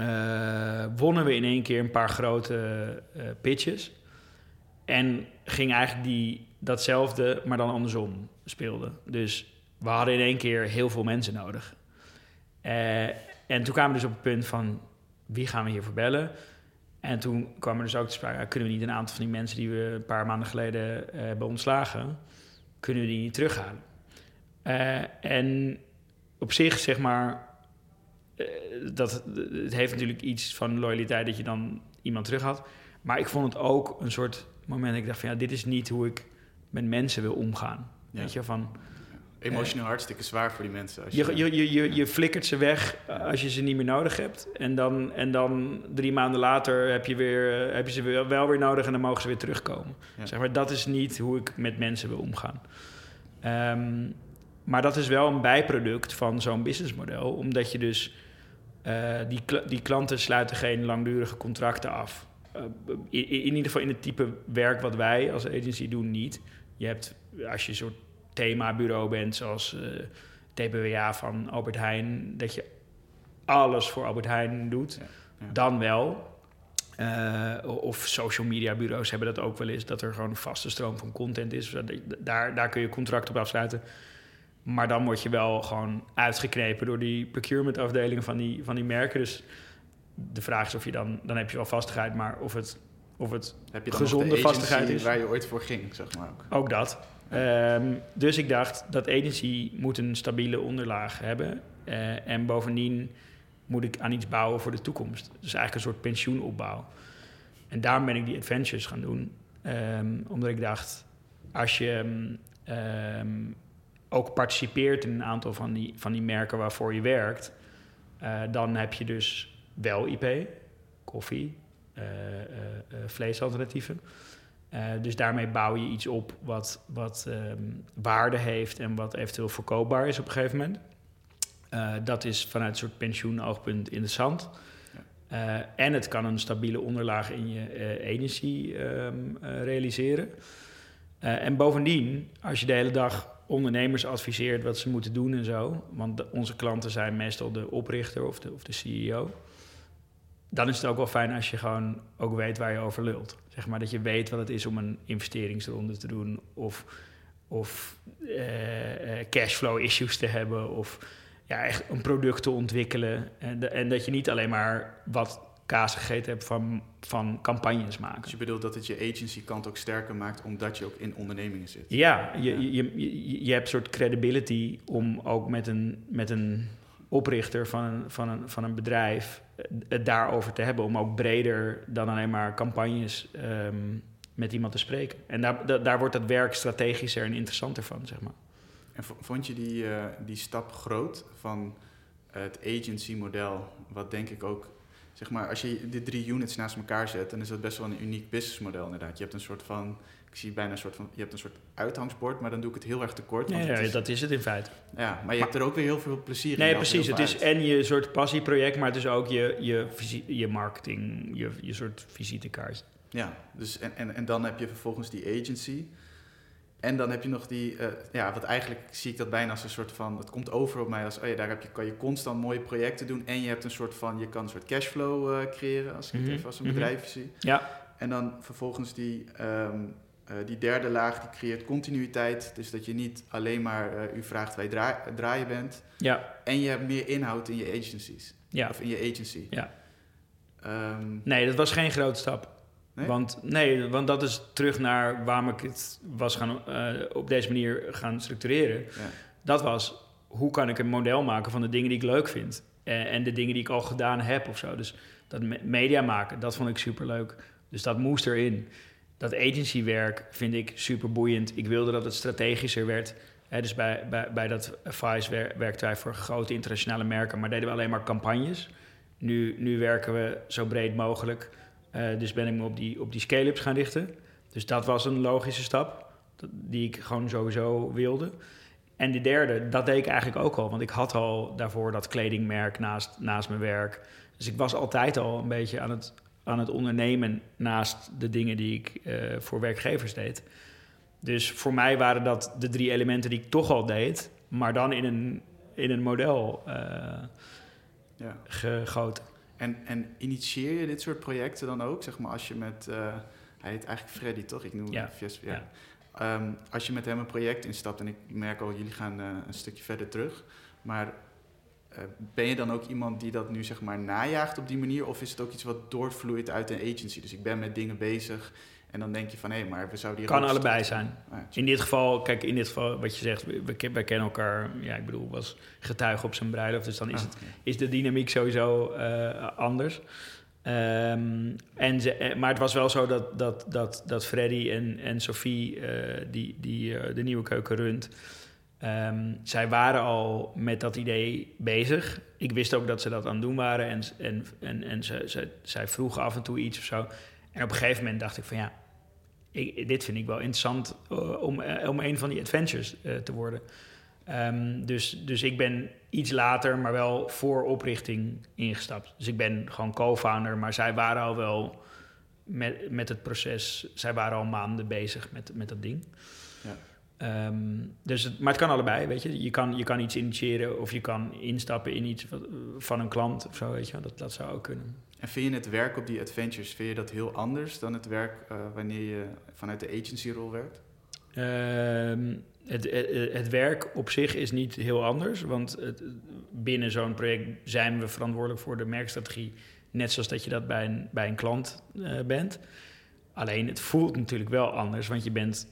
Uh, wonnen we in één keer een paar grote uh, pitches. En ging eigenlijk die, datzelfde, maar dan andersom speelde. Dus we hadden in één keer heel veel mensen nodig. Uh, en toen kwamen we dus op het punt van... wie gaan we hiervoor bellen? En toen kwam er dus ook te sprake, kunnen we niet een aantal van die mensen die we een paar maanden geleden hebben ontslagen, kunnen we die niet terughalen? En op zich, zeg maar, dat, het heeft natuurlijk iets van loyaliteit dat je dan iemand terug had. Maar ik vond het ook een soort moment dat ik dacht van ja, dit is niet hoe ik met mensen wil omgaan. Ja. Weet je, van Emotioneel hartstikke zwaar voor die mensen. Als je, je, je, je, je flikkert ze weg als je ze niet meer nodig hebt. En dan, en dan drie maanden later heb je, weer, heb je ze wel weer nodig en dan mogen ze weer terugkomen. Zeg maar, dat is niet hoe ik met mensen wil omgaan. Um, maar dat is wel een bijproduct van zo'n businessmodel. Omdat je dus... Uh, die, die klanten sluiten geen langdurige contracten af. Uh, in, in ieder geval in het type werk wat wij als agency doen niet. Je hebt, als je soort themabureau bent, zoals uh, eh, TBWA van Albert Heijn, dat je alles voor Albert Heijn doet, ja, ja. dan wel. Of social media bureaus hebben dat ook wel eens, dat er gewoon een vaste stroom van content is. Daar, daar kun je contract op afsluiten. Maar dan word je wel gewoon uitgeknepen door die procurement afdelingen van die, van die merken. Dus de vraag is of je dan, dan heb je wel vastigheid, maar of het, of het heb je dan gezonde vastigheid is. Waar je ooit voor ging, zeg maar ook. Ook dat. Um, dus ik dacht, dat agency moet een stabiele onderlaag hebben. Uh, en bovendien moet ik aan iets bouwen voor de toekomst. Dus eigenlijk een soort pensioenopbouw. En daarom ben ik die adventures gaan doen. Um, omdat ik dacht, als je um, ook participeert in een aantal van die, van die merken waarvoor je werkt... Uh, dan heb je dus wel IP, koffie, uh, vleesalternatieven... Dus daarmee bouw je iets op wat, wat um, waarde heeft en wat eventueel verkoopbaar is op een gegeven moment. Dat is vanuit een soort pensioenoogpunt interessant. Ja. Uh, en het kan een stabiele onderlaag in je energie um, realiseren. en bovendien, als je de hele dag ondernemers adviseert wat ze moeten doen en zo, want onze klanten zijn meestal de oprichter of de, of de CEO dan is het ook wel fijn als je gewoon ook weet waar je over lult. Zeg maar dat je weet wat het is om een investeringsronde te doen of, of uh, cashflow issues te hebben of ja, echt een product te ontwikkelen. En, de, en dat je niet alleen maar wat kaas gegeten hebt van, van campagnes maken. Dus je bedoelt dat het je agency kant ook sterker maakt omdat je ook in ondernemingen zit? Ja, je, je, je, je hebt een soort credibility om ook met een, met een oprichter van een, van een, van een bedrijf het daarover te hebben. Om ook breder dan alleen maar campagnes um, met iemand te spreken. En daar, daar wordt het werk strategischer en interessanter van, zeg maar. En vond je die, uh, die stap groot van het agency-model, wat denk ik ook zeg maar, als je de drie units naast elkaar zet, dan is dat best wel een uniek businessmodel inderdaad. Je hebt een soort van, ik zie bijna een soort van, je hebt een soort uithangsbord, maar dan doe ik het heel erg tekort. Nee, ja, is- dat is het in feite. ja, maar je hebt er ook weer heel veel plezier in. Nee, precies. Het is uit. en je soort passieproject, maar het is ook je, je, je marketing, je, je soort visitekaart. Ja, dus en, en, en dan heb je vervolgens die agency. En dan heb je nog die, eh, ja, wat eigenlijk zie ik dat bijna als een soort van, het komt over op mij als, oh ja, daar heb je, kan je constant mooie projecten doen en je hebt een soort van, je kan een soort cashflow eh, creëren, als ik het Mhm, even als een mhm. bedrijf zie. Ja, En dan vervolgens die, ehm, eh, die derde laag, die creëert continuïteit. Dus dat je niet alleen maar u vraagt wij draa- draaien bent. ja, En je hebt meer inhoud in je agencies. ja. Of in je agency. Ja. Ehm, Nee, dat was geen grote stap. Nee? Want, nee, want dat is terug naar waarom ik het was gaan, eh, op deze manier gaan structureren. ja. Dat was, hoe kan ik een model maken van de dingen die ik leuk vind? Eh, en de dingen die ik al gedaan heb of zo. Dus dat me- media maken, dat vond ik superleuk. Dus dat moest erin. Dat agencywerk vind ik super boeiend. Ik wilde dat het strategischer werd. Dus bij, bij, bij dat Vice wer- werkten wij voor grote internationale merken, maar deden we alleen maar campagnes. Nu, nu werken we zo breed mogelijk. Eh, dus ben ik me op die, op die scale-ups gaan richten. Dus dat was een logische stap, die ik gewoon sowieso wilde. En de derde, dat deed ik eigenlijk ook al. Want ik had al daarvoor dat kledingmerk naast, naast mijn werk. Dus ik was altijd al een beetje aan het, aan het ondernemen naast de dingen die ik eh, voor werkgevers deed. Dus voor mij waren dat de drie elementen die ik toch al deed, maar dan in een, in een model eh, ja. gegoten. En, en initieer je dit soort projecten dan ook? Zeg maar als je met, eh, hij heet eigenlijk Freddy toch? Ik noem Ja. hem. Ja. Ehm, als je met hem een project instapt, en ik merk al, jullie gaan eh, een stukje verder terug. Maar eh, ben je dan ook iemand die dat nu zeg maar najaagt op die manier? Of is het ook iets wat doorvloeit uit een agency? Dus ik ben met dingen bezig en dan denk je van hé, maar we zouden hier Kan allebei zijn. Ja, In dit geval, kijk, in dit geval wat je zegt, we, wij kennen elkaar, ja, ik bedoel, was getuige op zijn bruiloft, dus dan is, ah, het, is de dynamiek sowieso eh, anders. Ehm, en ze, eh, maar het was wel zo dat, dat, dat, dat Freddy en, en Sophie, eh, die, die de nieuwe keuken runt, ehm, zij waren al met dat idee bezig. Ik wist ook dat ze dat aan het doen waren en, en, en, en ze, ze, zij vroegen af en toe iets of zo. En op een gegeven moment dacht ik van ja, dit vind ik wel interessant eh, om, eh, om een van die adventures eh, te worden. Ehm, dus, dus ik ben iets later, maar wel voor oprichting ingestapt. Dus ik ben gewoon co-founder, maar zij waren al wel met, met het proces. Zij waren al maanden bezig met, met dat ding. Ja. Ehm, dus het, maar het kan allebei, weet je. Je kan, je kan iets initiëren of je kan instappen in iets van een klant of zo, weet je. Dat, dat zou ook kunnen. En vind je het werk op die adventures, vind je dat heel anders dan het werk eh, wanneer je vanuit de agency-rol werkt? Ehm, het, het, het werk op zich is niet heel anders, want het, binnen zo'n project zijn we verantwoordelijk voor de merkstrategie, net zoals dat je dat bij een, bij een klant eh, bent. Alleen het voelt natuurlijk wel anders, want je bent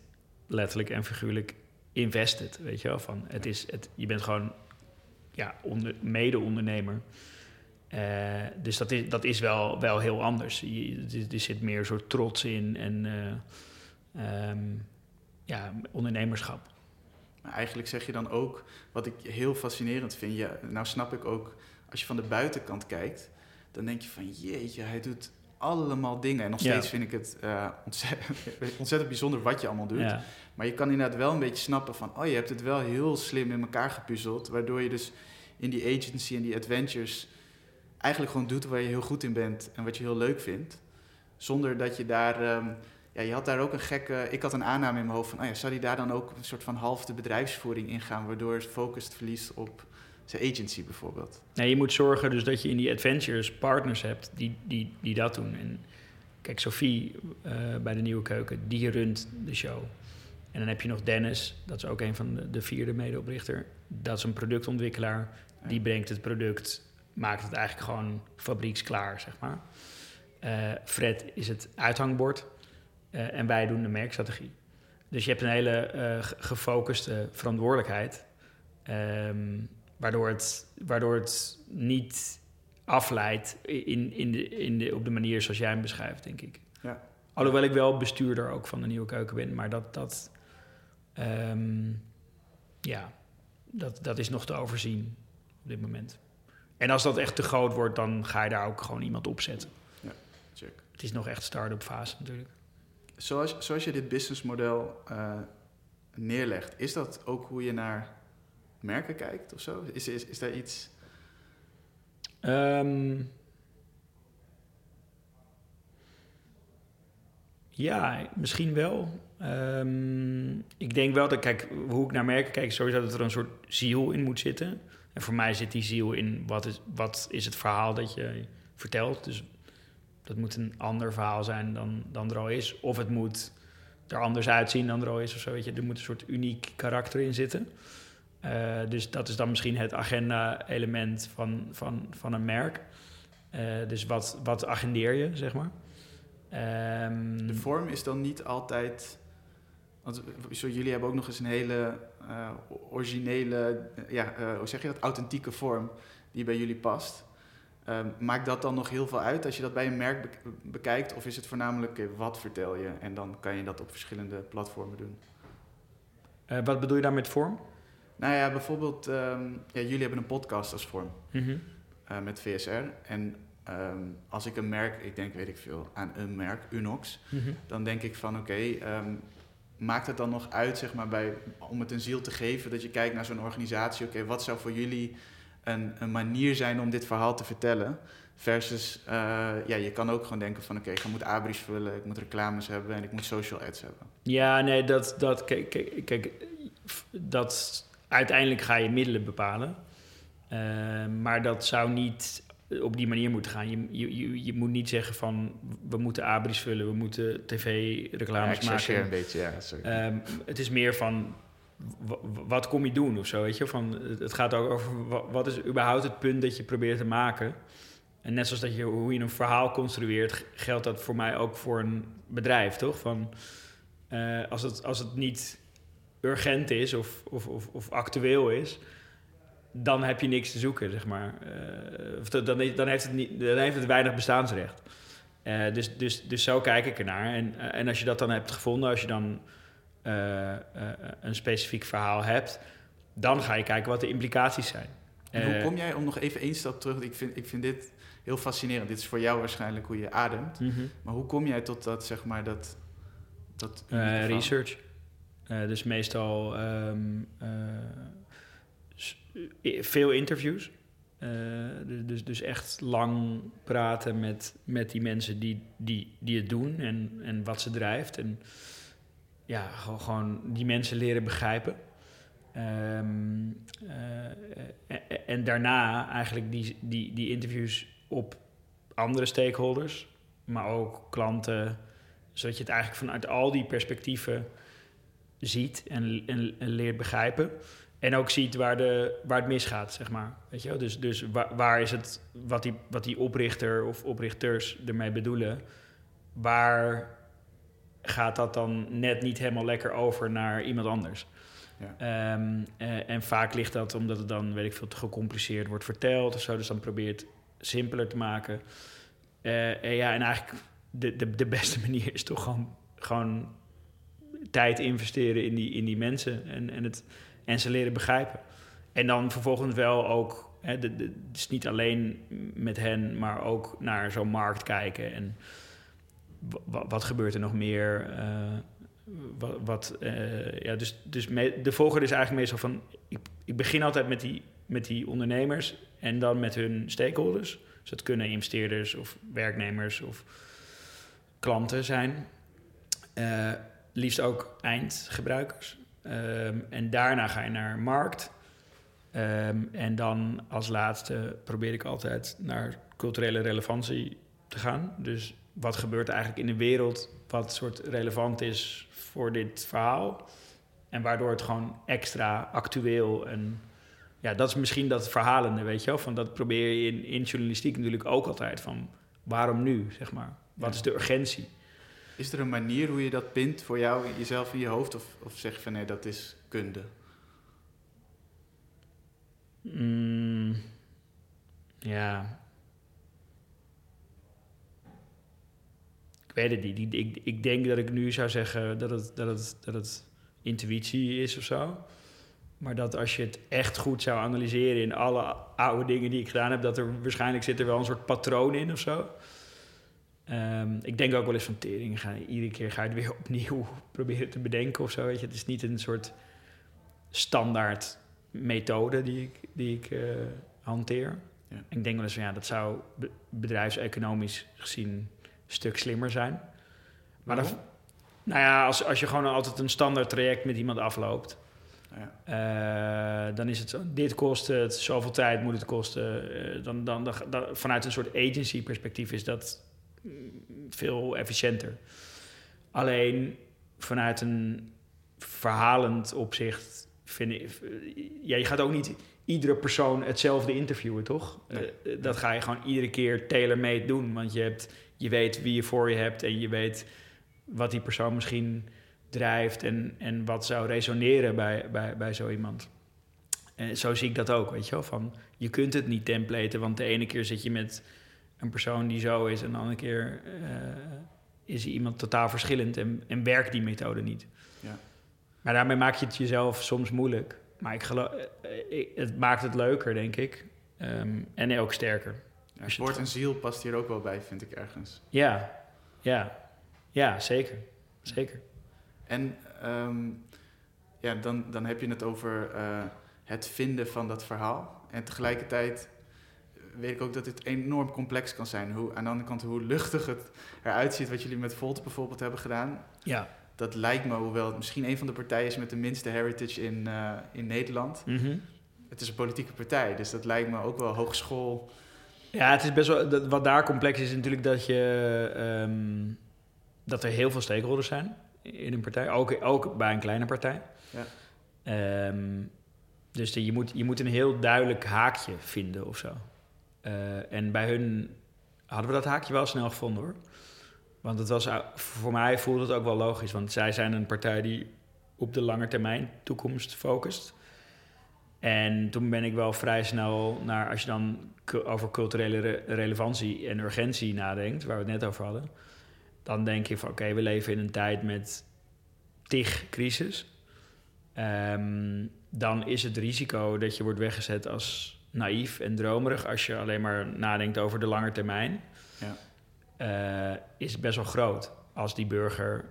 letterlijk en figuurlijk invested, weet je wel. Van, het is, het, je bent gewoon ja, onder, mede-ondernemer. Eh, dus dat is, dat is wel, wel heel anders. Er, zit meer soort trots in en eh, ehm, ja, ondernemerschap. Maar eigenlijk zeg je dan ook, wat ik heel fascinerend vind, ja, nou snap ik ook, als je van de buitenkant kijkt, dan denk je van jeetje, hij doet allemaal dingen. En nog Ja. steeds vind ik het eh, ontzettend, ontzettend bijzonder wat je allemaal doet. Ja. Maar je kan inderdaad wel een beetje snappen van, oh je hebt het wel heel slim in elkaar gepuzzeld, waardoor je dus in die agency en die adventures eigenlijk gewoon doet waar je heel goed in bent en wat je heel leuk vindt. Zonder dat je daar, ehm, ja, je had daar ook een gekke, ik had een aanname in mijn hoofd van, oh ja, zou die daar dan ook een soort van half de bedrijfsvoering ingaan, waardoor het focus verliest op zijn agency bijvoorbeeld. Nee, je moet zorgen dus dat je in die adventures partners hebt die, die, die dat doen. En kijk, Sophie eh, bij de Nieuwe Keuken, die runt de show. En dan heb je nog Dennis, dat is ook een van de, de vierde medeoprichter. Dat is een productontwikkelaar. Die brengt het product, maakt het eigenlijk gewoon fabrieksklaar, zeg maar. Eh, Fred is het uithangbord eh, en wij doen de merkstrategie. Dus je hebt een hele ge- gefocuste verantwoordelijkheid. Ehm, waardoor, het, waardoor het niet afleidt in, in de, in de, op de manier zoals jij hem beschrijft, denk ik. Ja. Alhoewel ik wel bestuurder ook van de Nieuwe Keuken ben. Maar dat, dat, ehm, ja, dat, dat is nog te overzien op dit moment. En als dat echt te groot wordt, dan ga je daar ook gewoon iemand op zetten. Check. Het is nog echt start-up fase natuurlijk. Zoals, zoals je dit businessmodel eh, neerlegt, is dat ook hoe je naar merken kijkt of zo? Is, is, is daar iets... Ehm, ja, misschien wel. Ehm, ik denk wel dat, kijk, hoe ik naar merken kijk, is sowieso dat er een soort ziel in moet zitten. En voor mij zit die ziel in wat is, wat is het verhaal dat je vertelt. Dus dat moet een ander verhaal zijn dan, dan er al is. Of het moet er anders uitzien dan er al is of zo. Weet je. Er moet een soort uniek karakter in zitten. Uh, dus dat is dan misschien het agenda-element van, van, van een merk. Uh, dus wat, wat agendeer je, zeg maar. Um, de vorm is dan niet altijd... Want zo, jullie hebben ook nog eens een hele uh, originele... ja, hoe zeg je dat? Authentieke vorm die bij jullie past. Um, maakt dat dan nog heel veel uit als je dat bij een merk be bekijkt? Of is het voornamelijk wat vertel je? En dan kan je dat op verschillende platformen doen. wat bedoel je daar met vorm? Nou ja, bijvoorbeeld, um, ja, jullie hebben een podcast als vorm mm -hmm. uh, met VSR. En um, als ik een merk, ik denk, weet ik veel, aan een merk, Unox, mm -hmm. dan denk ik van oké, okay, um, maakt het dan nog uit, zeg maar, bij, om het een ziel te geven, dat je kijkt naar zo'n organisatie, oké, okay, wat zou voor jullie een, een, manier zijn om dit verhaal te vertellen? Versus, uh, ja, je kan ook gewoon denken van oké, okay, ik moet abris vullen, ik moet reclames hebben en ik moet social ads hebben. Ja, nee, dat, dat kijk, kijk, kijk dat uiteindelijk ga je middelen bepalen. Uh, maar dat zou niet op die manier moeten gaan. Je, je, je moet niet zeggen van we moeten abris vullen, we moeten tv-reclames ja, maken. een beetje, ja. Sorry. Um, het is meer van wat kom je doen of zo, weet je? Van, het gaat ook over wat is überhaupt het punt dat je probeert te maken. En net zoals dat je, hoe je een verhaal construeert, geldt dat voor mij ook voor een bedrijf, toch? Van, uh, als, het, als het niet urgent is of, of, of, of, actueel is, dan heb je niks te zoeken, zeg maar. Uh, dan, dan, heeft het niet, dan heeft het weinig bestaansrecht. Uh, dus, dus, dus zo kijk ik ernaar. En, uh, en als je dat dan hebt gevonden, als je dan een specifiek verhaal hebt, dan ga je kijken wat de implicaties zijn. hoe kom jij, om nog even één stap terug, ik vind, ik vind dit heel fascinerend. Dit is voor jou waarschijnlijk hoe je ademt. Mhm. Maar hoe kom jij tot dat, zeg maar, dat... dat research. Uh, dus meestal um, uh, veel interviews. Uh, dus, dus echt lang praten met, met die mensen die, die, die het doen en, en wat ze drijft. En ja, gewoon, die mensen leren begrijpen. Um, en daarna eigenlijk die, die, die interviews op andere stakeholders, maar ook klanten, zodat je het eigenlijk vanuit al die perspectieven ziet en, en, en, leert begrijpen. En ook ziet waar, de, waar het misgaat, zeg maar. Weet je wel? Dus, dus waar, waar, is het, wat die, wat die oprichter of oprichters ermee bedoelen, waar gaat dat dan net niet helemaal lekker over naar iemand anders? Ja. Um, uh, en vaak ligt dat omdat het dan, weet ik veel, te gecompliceerd wordt verteld of zo. Dus dan probeert simpeler te maken. Uh, en ja, en eigenlijk de, de, de beste manier is toch gewoon, gewoon tijd investeren in die, in die mensen en, en, het, en ze leren begrijpen. En dan vervolgens wel ook, hè, de, de, dus niet alleen met hen, maar ook naar zo'n markt kijken. En wat gebeurt er nog meer? Uh, wat, uh, ja, dus, dus de volgorde is eigenlijk meestal van, ik, begin altijd met die, met die ondernemers en dan met hun stakeholders. Dus dat kunnen investeerders of werknemers of klanten zijn. Uh, liefst ook eindgebruikers. Um, en daarna ga je naar markt. Um, en dan als laatste probeer ik altijd naar culturele relevantie te gaan. Dus wat gebeurt eigenlijk in de wereld wat soort relevant is voor dit verhaal. En waardoor het gewoon extra actueel en ja, dat is misschien dat verhalende, weet je wel. Van dat probeer je in, in journalistiek natuurlijk ook altijd van waarom nu, zeg maar. Wat is de urgentie? Is er een manier hoe je dat pint voor jou, jezelf in je hoofd? Of, of zeg je van nee, dat is kunde? Mm, ja. Ik weet het niet. Ik, ik denk dat ik nu zou zeggen dat het, dat dat het intuïtie is of zo. Maar dat als je het echt goed zou analyseren in alle oude dingen die ik gedaan heb, dat er waarschijnlijk zit er wel een soort patroon in of zo. Ehm, ik denk ook wel eens van tering, ga, iedere keer ga je het weer opnieuw proberen te bedenken of zo. Weet je. Het is niet een soort standaard methode die ik, die ik eh, hanteer. Ja. Ik denk wel eens van ja, dat zou be- bedrijfseconomisch gezien een stuk slimmer zijn. Maar nou ja, als, als je gewoon altijd een standaard traject met iemand afloopt, Ja. eh, dan is het zo, dit kost het, zoveel tijd moet het kosten. Eh, dan, dan, dan, dan- vanuit een soort agency perspectief is dat veel efficiënter. Alleen vanuit een verhalend opzicht vind ik... Ja, je gaat ook niet iedere persoon hetzelfde interviewen, toch? Nee. Eh, dat ga je gewoon iedere keer tailor-made doen. Want je, hebt, je weet wie je voor je hebt en je weet wat die persoon misschien drijft en, en wat zou resoneren bij, bij, bij zo iemand. En zo zie ik dat ook, weet je wel. Van, je kunt het niet templaten, want de ene keer zit je met een persoon die zo is... en de andere keer eh, is iemand totaal verschillend en, en werkt die methode niet. Ja. Maar daarmee maak je het jezelf soms moeilijk. Maar ik geloof, eh, ik- het maakt het leuker, denk ik. Ehm, en ook sterker. Ja, woord en ziel past hier ook wel bij, vind ik ergens. Ja, ja, ja, zeker. Zeker. En ehm, ja, dan, dan heb je het over eh, het vinden van dat verhaal. En tegelijkertijd weet ik ook dat het enorm complex kan zijn. Hoe, aan de andere kant, hoe luchtig het eruit ziet, wat jullie met Volt bijvoorbeeld hebben gedaan. Ja. Dat lijkt me, hoewel het misschien een van de partijen is met de minste heritage in, eh, in Nederland. Mhm. Het is een politieke partij, dus dat lijkt me ook wel hogeschool. Ja, het is best wel. dat- Wat daar complex is, is natuurlijk dat je. ehm, dat er heel veel stakeholders zijn in een partij. Ook, ook bij een kleine partij. Ja. Ehm, dus je, moet, je moet een heel duidelijk haakje vinden of zo. Eh, en bij hun hadden we dat haakje wel snel gevonden hoor. Want het was, uh, voor mij voelde het ook wel logisch. Want zij zijn een partij die op de lange termijn toekomst focust. En toen ben ik wel vrij snel naar, als je dan over culturele re- relevantie en urgentie nadenkt, waar we het net over hadden, dan denk je van oké, we leven in een tijd met tig crisis. Ehm, dan is het risico dat je wordt weggezet als naïef en dromerig als je alleen maar nadenkt over de lange termijn, Ja. eh, is best wel groot als die burger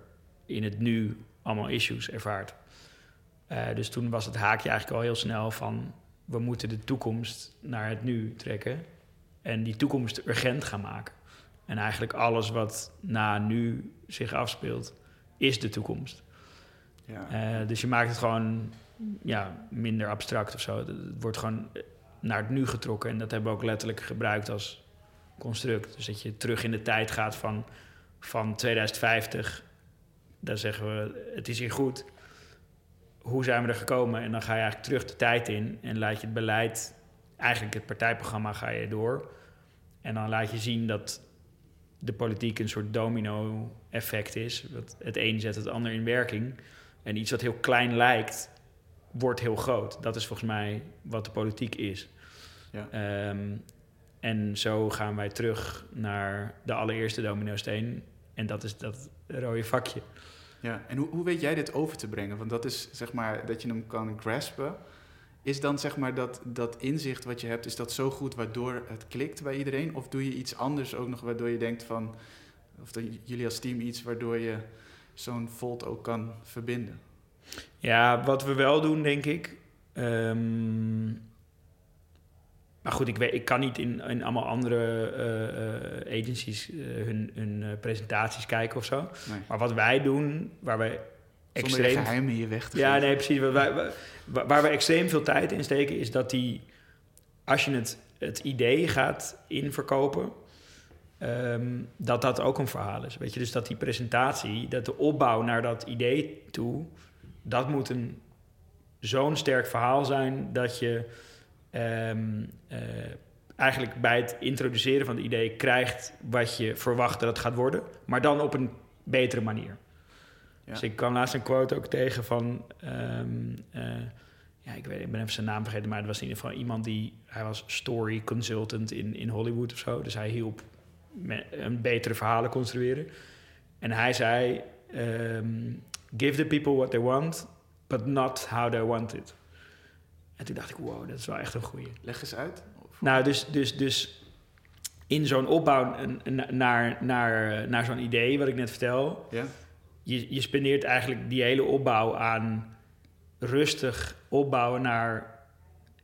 in het nu allemaal issues ervaart. Eh, dus toen was het haakje eigenlijk al heel snel van... we moeten de toekomst naar het nu trekken... en die toekomst urgent gaan maken. En eigenlijk alles wat na nu zich afspeelt, is de toekomst. Ja. Eh, dus je maakt het gewoon ja, minder abstract of zo. Het wordt gewoon naar het nu getrokken. En dat hebben we ook letterlijk gebruikt als construct. Dus dat je terug in de tijd gaat van, van 2050. Dan zeggen we, het is hier goed. Hoe zijn we er gekomen? En dan ga je eigenlijk terug de tijd in en laat je het beleid, eigenlijk het partijprogramma, ga je door. En dan laat je zien dat de politiek een soort domino-effect is. Het een zet het ander in werking. En iets wat heel klein lijkt, wordt heel groot. Dat is volgens mij wat de politiek is. Ja. Ehm, en zo gaan wij terug naar de allereerste domino-steen. En dat is dat rode vakje. Ja, en hoe, hoe weet jij dit over te brengen? Want dat is zeg maar dat je hem kan graspen. Is dan zeg maar dat, dat inzicht wat je hebt, is dat zo goed waardoor het klikt bij iedereen? Of doe je iets anders ook nog waardoor je denkt van, of dat jullie als team iets waardoor je zo'n volt ook kan verbinden? Ja, wat we wel doen, denk ik. ehm, maar goed, ik, weet, ik kan niet in, in allemaal andere eh, agencies eh, hun, hun presentaties kijken of zo. Nee. Maar wat wij doen, waar wij Zonder extreem geheimen hier weg te Ja, geven. nee, precies. Waar, wij- waar, waar we extreem veel tijd in steken, is dat die, als je het, het idee gaat inverkopen, ehm, dat dat ook een verhaal is. Weet je, dus dat die presentatie, dat de opbouw naar dat idee toe, dat moet een zo'n sterk verhaal zijn dat je ehm, eh, eigenlijk bij het introduceren van het idee krijgt wat je verwacht dat het gaat worden, maar dan op een betere manier. Ja. Dus ik kwam laatst een quote ook tegen van... ehm, eh, ja, ik, weet, ik ben even zijn naam vergeten, maar het was in ieder geval iemand die... Hij was story consultant in, in Hollywood of zo. Dus hij hielp een betere verhalen construeren. En hij zei... ehm, give the people what they want, but not how they want it. En toen dacht ik, wow, dat is wel echt een goeie. Leg eens uit. Of- Nou, dus, dus, dus in zo'n opbouw naar, naar, naar zo'n idee, wat ik net vertel, Ja? je, je spendeert eigenlijk die hele opbouw aan rustig opbouwen naar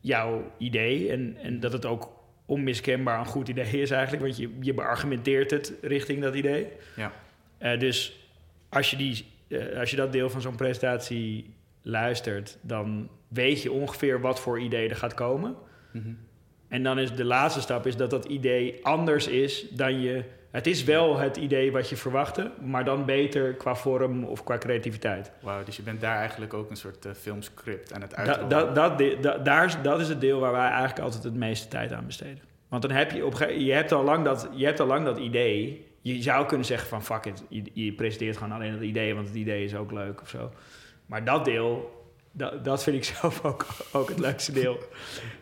jouw idee. En, en dat het ook onmiskenbaar een goed idee is eigenlijk, want je, je beargumenteert het richting dat idee. Ja. Eh, dus als je, die, eh, als je dat deel van zo'n presentatie luistert, dan weet je ongeveer wat voor idee er gaat komen. Mhm. En dan is de laatste stap is dat dat idee anders is dan je. Het is wel het idee wat je verwachtte, maar dan beter qua vorm of qua creativiteit. Wauw, dus je bent daar eigenlijk ook een soort eh, filmscript aan het Da, uitrollen. dat, dat, de- da- daar, is- dat is het deel waar wij eigenlijk altijd het meeste tijd aan besteden. Want dan heb je op je hebt al lang dat, je hebt al lang dat idee. Je zou kunnen zeggen van fuck it, je, je presenteert gewoon alleen het idee, want het idee is ook leuk of zo. Maar dat deel, dat, dat vind ik zelf ook, ook het leukste deel.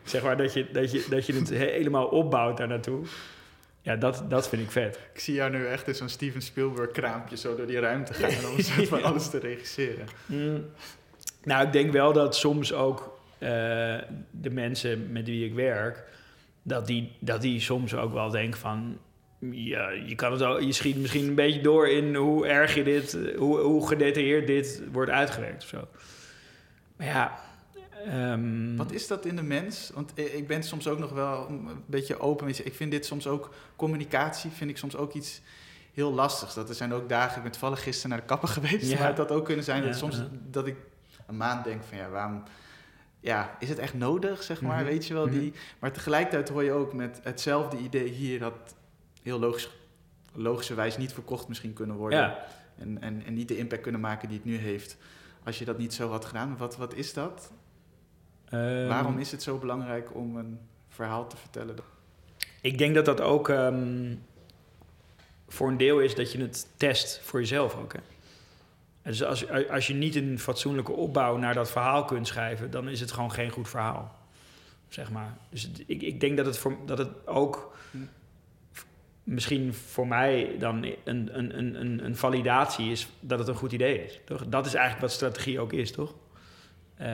zeg maar dat je, dat, je, dat je het helemaal opbouwt daar naartoe. Ja, dat, dat vind ik vet. Ik zie jou nu echt in zo'n Steven Spielberg kraampje zo door die ruimte gaan om soort van alles te regisseren. Mm. Nou, ik denk wel dat soms ook eh, de mensen met wie ik werk, dat die, dat die soms ook wel denken van. Ja, je, kan het ook, je schiet misschien een beetje door in hoe erg je dit, hoe, hoe gedetailleerd dit wordt uitgewerkt of zo. Maar ja. ehm, Wat is dat in de mens? Want ik ben soms ook nog wel een beetje open. Ik vind dit soms ook, communicatie vind ik soms ook iets heel lastigs. Dat er zijn ook dagen, ik ben toevallig gisteren naar de kapper geweest, Ja. maar het had ook kunnen zijn dat soms ja. dat ik een maand denk van ja, waarom... Ja, is het echt nodig, zeg maar, Mhm. weet je wel? Mhm. Die, maar tegelijkertijd hoor je ook met hetzelfde idee hier... dat heel logisch, logischerwijs niet verkocht misschien kunnen worden. ja. En, en, en niet de impact kunnen maken die het nu heeft... als je dat niet zo had gedaan. Wat, wat is dat? Ehm, Waarom is het zo belangrijk om een verhaal te vertellen? Ik denk dat dat ook ehm, voor een deel is dat je het test voor jezelf ook. Hè? Dus als, als je niet een fatsoenlijke opbouw naar dat verhaal kunt schrijven, dan is het gewoon geen goed verhaal. Zeg maar. Dus ik, ik denk dat het, voor, dat het ook Hm. Misschien voor mij dan een, een, een, een, validatie is dat het een goed idee is. Toch? Dat is eigenlijk wat strategie ook is, toch? Eh,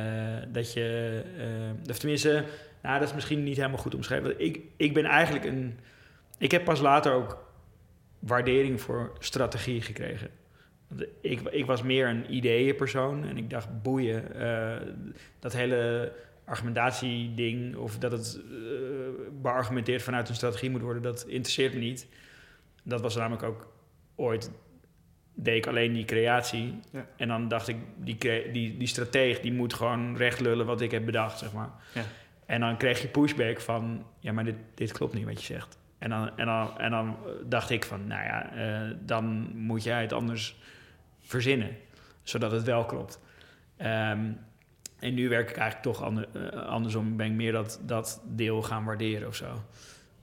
dat je, eh, of tenminste, nou, dat is misschien niet helemaal goed omschreven. Ik, ik ben eigenlijk een. Ik heb pas later ook waardering voor strategie gekregen. Ik, ik was meer een ideeënpersoon en ik dacht, boeien, eh, dat hele argumentatieding of dat het eh, beargumenteerd vanuit een strategie moet worden, dat interesseert me niet. Dat was namelijk ook ooit, deed ik alleen die creatie. Ja. En dan dacht ik, die, die, die strateeg die moet gewoon recht lullen wat ik heb bedacht, zeg maar. Ja. En dan kreeg je pushback van, ja, maar dit, dit klopt niet wat je zegt. En dan, en dan, en dan dacht ik van, nou ja, eh, dan moet jij het anders verzinnen, zodat het wel klopt. Ehm, en nu werk ik eigenlijk toch ander- eh, andersom, ben ik meer dat, dat deel gaan waarderen of zo.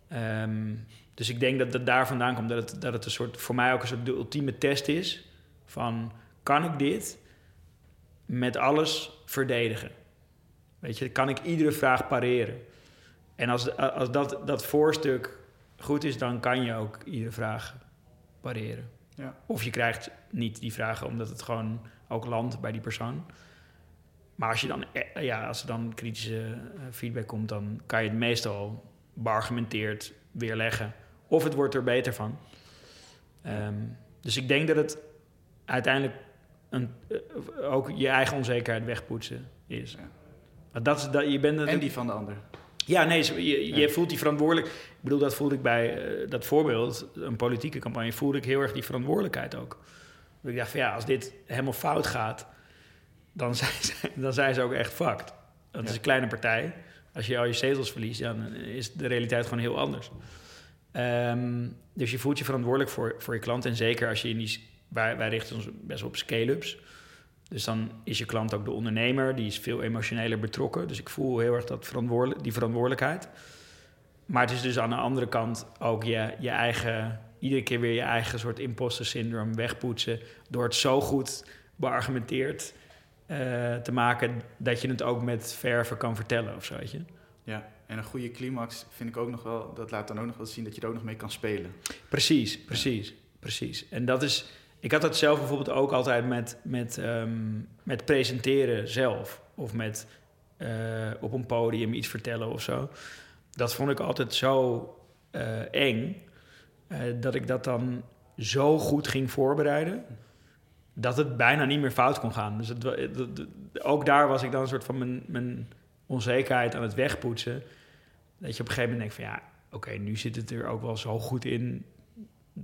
Ehm, dus ik denk dat het daar vandaan komt, dat het, dat het een soort, voor mij ook een soort de ultieme test is van, kan ik dit met alles verdedigen? Weet je, kan ik iedere vraag pareren? En als, als dat, dat voorstuk goed is, dan kan je ook iedere vraag pareren. Ja. Of je krijgt niet die vragen omdat het gewoon ook landt bij die persoon. Maar als, je dan, eh, ja, als er dan kritische eh, feedback komt, dan kan je het meestal beargumenteerd weerleggen. Of het wordt er beter van. Ehm, dus ik denk dat het uiteindelijk een, eh, ook je eigen onzekerheid wegpoetsen is. Ja. Dat is dat, je bent En die van de ander. ja, nee, je, je Ja. voelt die verantwoordelijk. Ik bedoel, dat voelde ik bij dat voorbeeld, een politieke campagne, voelde ik heel erg die verantwoordelijkheid ook. Ik dacht van ja, als dit helemaal fout gaat, dan zijn ze, dan zijn ze ook echt fucked. Ja. is een kleine partij. Als je al je zetels verliest, dan is de realiteit gewoon heel anders. Ehm, dus je voelt je verantwoordelijk voor, voor je klant. En zeker als je in die... Wij, wij richten ons best wel op scale-ups. Dus dan is je klant ook de ondernemer. Die is veel emotioneler betrokken. Dus ik voel heel erg dat verantwoordelijk, die verantwoordelijkheid. Maar het is dus aan de andere kant ook je, je eigen... Iedere keer weer je eigen soort imposter syndroom wegpoetsen... door het zo goed beargumenteerd eh, te maken... dat je het ook met verven kan vertellen of zo, weet je. Ja. En een goede climax vind ik ook nog wel, dat laat dan ook nog wel zien dat je er ook nog mee kan spelen. Precies, precies, precies. En dat is... Ik had dat zelf bijvoorbeeld ook altijd met, met, ehm, met presenteren zelf. Of met eh, op een podium iets vertellen of zo. Dat vond ik altijd zo eh, eng, dat ik dat dan zo goed ging voorbereiden, dat het bijna niet meer fout kon gaan. Dus het, wa- het- het- ook daar was ik dan een soort van mijn, mijn onzekerheid aan het wegpoetsen. Dat je op een gegeven moment denkt van ja, oké, nu zit het er ook wel zo goed in.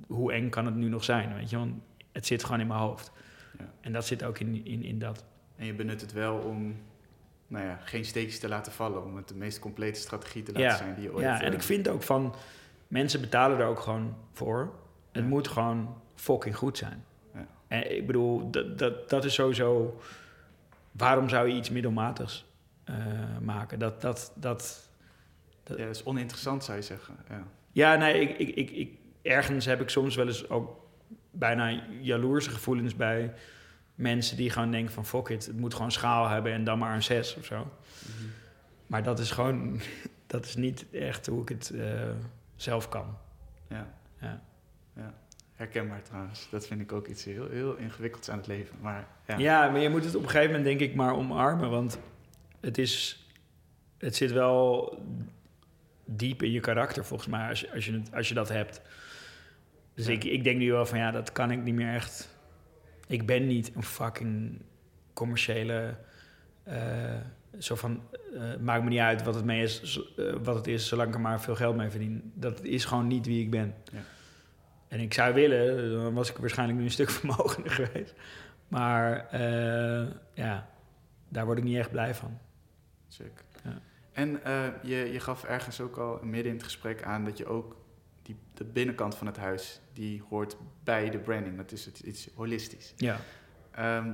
Hoe eng kan het nu nog zijn? Weet je, want het zit gewoon in mijn hoofd. Ja. En dat zit ook in, in, in dat. En je benut het wel om nou ja, geen steekjes te laten vallen. Om het de meest complete strategie te laten Ja, zijn die je ooit... Ja, en eh, ik vind ook van mensen betalen er ook gewoon voor. Het moet gewoon fucking goed zijn. En ik bedoel, dat, dat, dat is sowieso. Waarom zou je iets middelmatigs eh, maken? Dat, dat, dat, Ja, dat is oninteressant zou je zeggen. Ja. Ja, nee, ik, ik, ik, ik, ergens heb ik soms wel eens ook bijna jaloerse gevoelens bij mensen die gewoon denken van fuck it, het moet gewoon schaal hebben en dan maar een 6 of zo. Maar dat is gewoon, dat is niet echt hoe ik het eh, zelf kan. Ja. Ja. ja. Herkenbaar trouwens. Dat vind ik ook iets heel, heel ingewikkelds aan het leven. Maar ja. Ja. maar je moet het op een gegeven moment denk ik maar omarmen, want het is, het zit wel diep in je karakter volgens mij als je, als je, het, als je dat hebt. Dus Ja. ik, ik denk nu wel van ja, dat kan ik niet meer echt. Ik ben niet een fucking commerciële. eh, zo van, eh, maakt me niet uit wat het, mee is, eh, wat het is, zolang ik er maar veel geld mee verdien. Dat is gewoon niet wie ik ben. Ja. En ik zou willen, dan was ik waarschijnlijk nu een stuk vermogender geweest. Maar eh, ja, daar word ik niet echt blij van. Sick. Ja. En eh, je, je gaf ergens ook al midden in het gesprek aan dat je ook die, de binnenkant van het huis, die hoort bij de branding. Dat is het, iets holistisch. Ja. Ehm,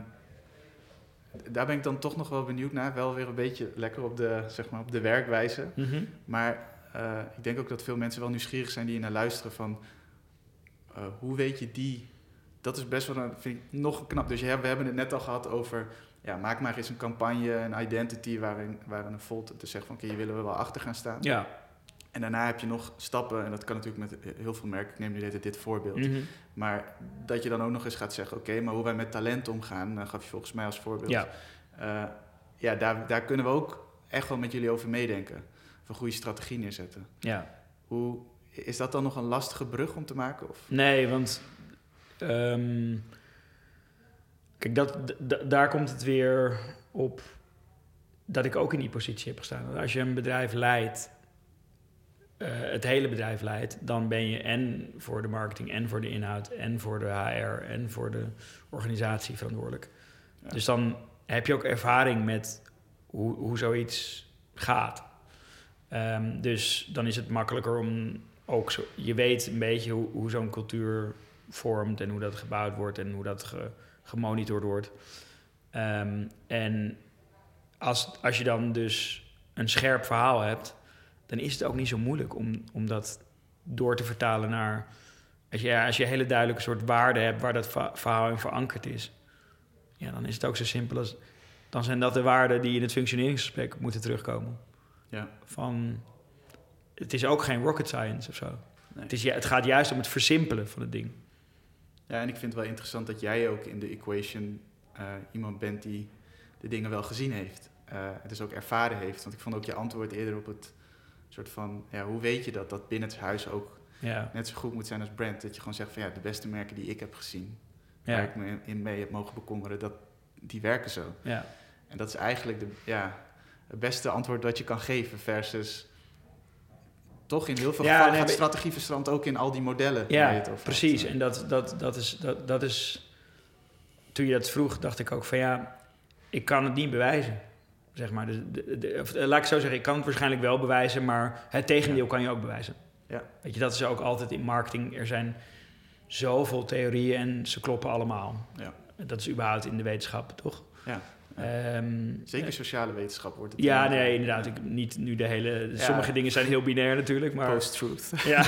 daar ben ik dan toch nog wel benieuwd naar. Wel weer een beetje lekker op de, zeg maar, op de werkwijze. Maar eh, ik denk ook dat veel mensen wel nieuwsgierig zijn die naar luisteren van... eh, hoe weet je die... Dat is best wel een, vind ik, nog knap. Dus we hebben het net al gehad over... Ja, maak maar eens een campagne, een identity waarin, waarin een Volt te zeggen van... Oké, hier willen we wel achter gaan staan. Ja. En daarna heb je nog stappen, en dat kan natuurlijk met heel veel merken. Ik neem nu dit, dit voorbeeld. Mhm. Maar dat je dan ook nog eens gaat zeggen... Oké, maar hoe wij met talent omgaan, dan gaf je volgens mij als voorbeeld. Ja. Eh, ja, daar, daar kunnen we ook echt wel met jullie over meedenken. Of een goede strategie neerzetten. ja. Hoe, is dat dan nog een lastige brug om te maken? Of? Nee, want ehm, kijk, dat, daar komt het weer op dat ik ook in die positie heb gestaan. Als je een bedrijf leidt, eh, het hele bedrijf leidt, dan ben je en voor de marketing en voor de inhoud en voor de HR en voor de organisatie verantwoordelijk. Ja. Dus dan heb je ook ervaring met hoe, hoe zoiets gaat. Ehm, dus dan is het makkelijker om ook zo. Je weet een beetje hoe, hoe zo'n cultuur vormt en hoe dat gebouwd wordt en hoe dat ge- gemonitord wordt. Ehm, en als, als je dan dus een scherp verhaal hebt, dan is het ook niet zo moeilijk om, om dat door te vertalen naar. Als je, als je hele duidelijke soort waarden hebt waar dat verhaal in verankerd is, ja, dan is het ook zo simpel als. Dan zijn dat de waarden die in het functioneringsgesprek moeten terugkomen. Ja. Van, het is ook geen rocket science of zo. Nee. Het, is, het gaat juist om het versimpelen van het ding. ja, en ik vind het wel interessant dat jij ook in de equation eh, iemand bent die de dingen wel gezien heeft. Eh, het dus ook ervaren heeft. Want ik vond ook je antwoord eerder op het soort van... Ja, hoe weet je dat dat binnen het huis ook Ja, net zo goed moet zijn als brand? Dat je gewoon zegt van ja, de beste merken die ik heb gezien... waar ik me in mee heb mogen bekommeren, dat, die werken zo. ja. En dat is eigenlijk de, ja, het beste antwoord dat je kan geven versus... Toch in heel veel Ja, gevallen nee, strategie verstand ook in al die modellen ja precies. had. En dat, dat, dat, is, dat, dat is... Toen je dat vroeg, dacht ik ook van ja... Ik kan het niet bewijzen, zeg maar. Dus de, de- of, eh, laat ik zo zeggen, ik kan het waarschijnlijk wel bewijzen... maar het tegendeel kan je ook bewijzen. Ja. Weet je, dat is ook altijd in marketing. Er zijn zoveel theorieën en ze kloppen allemaal. Ja. Dat is überhaupt in de wetenschap, toch? Ja. Ehm, Zeker sociale wetenschap wordt het. Ja, nee, inderdaad. Ik, niet nu de hele... Ja. Sommige dingen zijn heel binair natuurlijk, maar... Post-truth. Ja,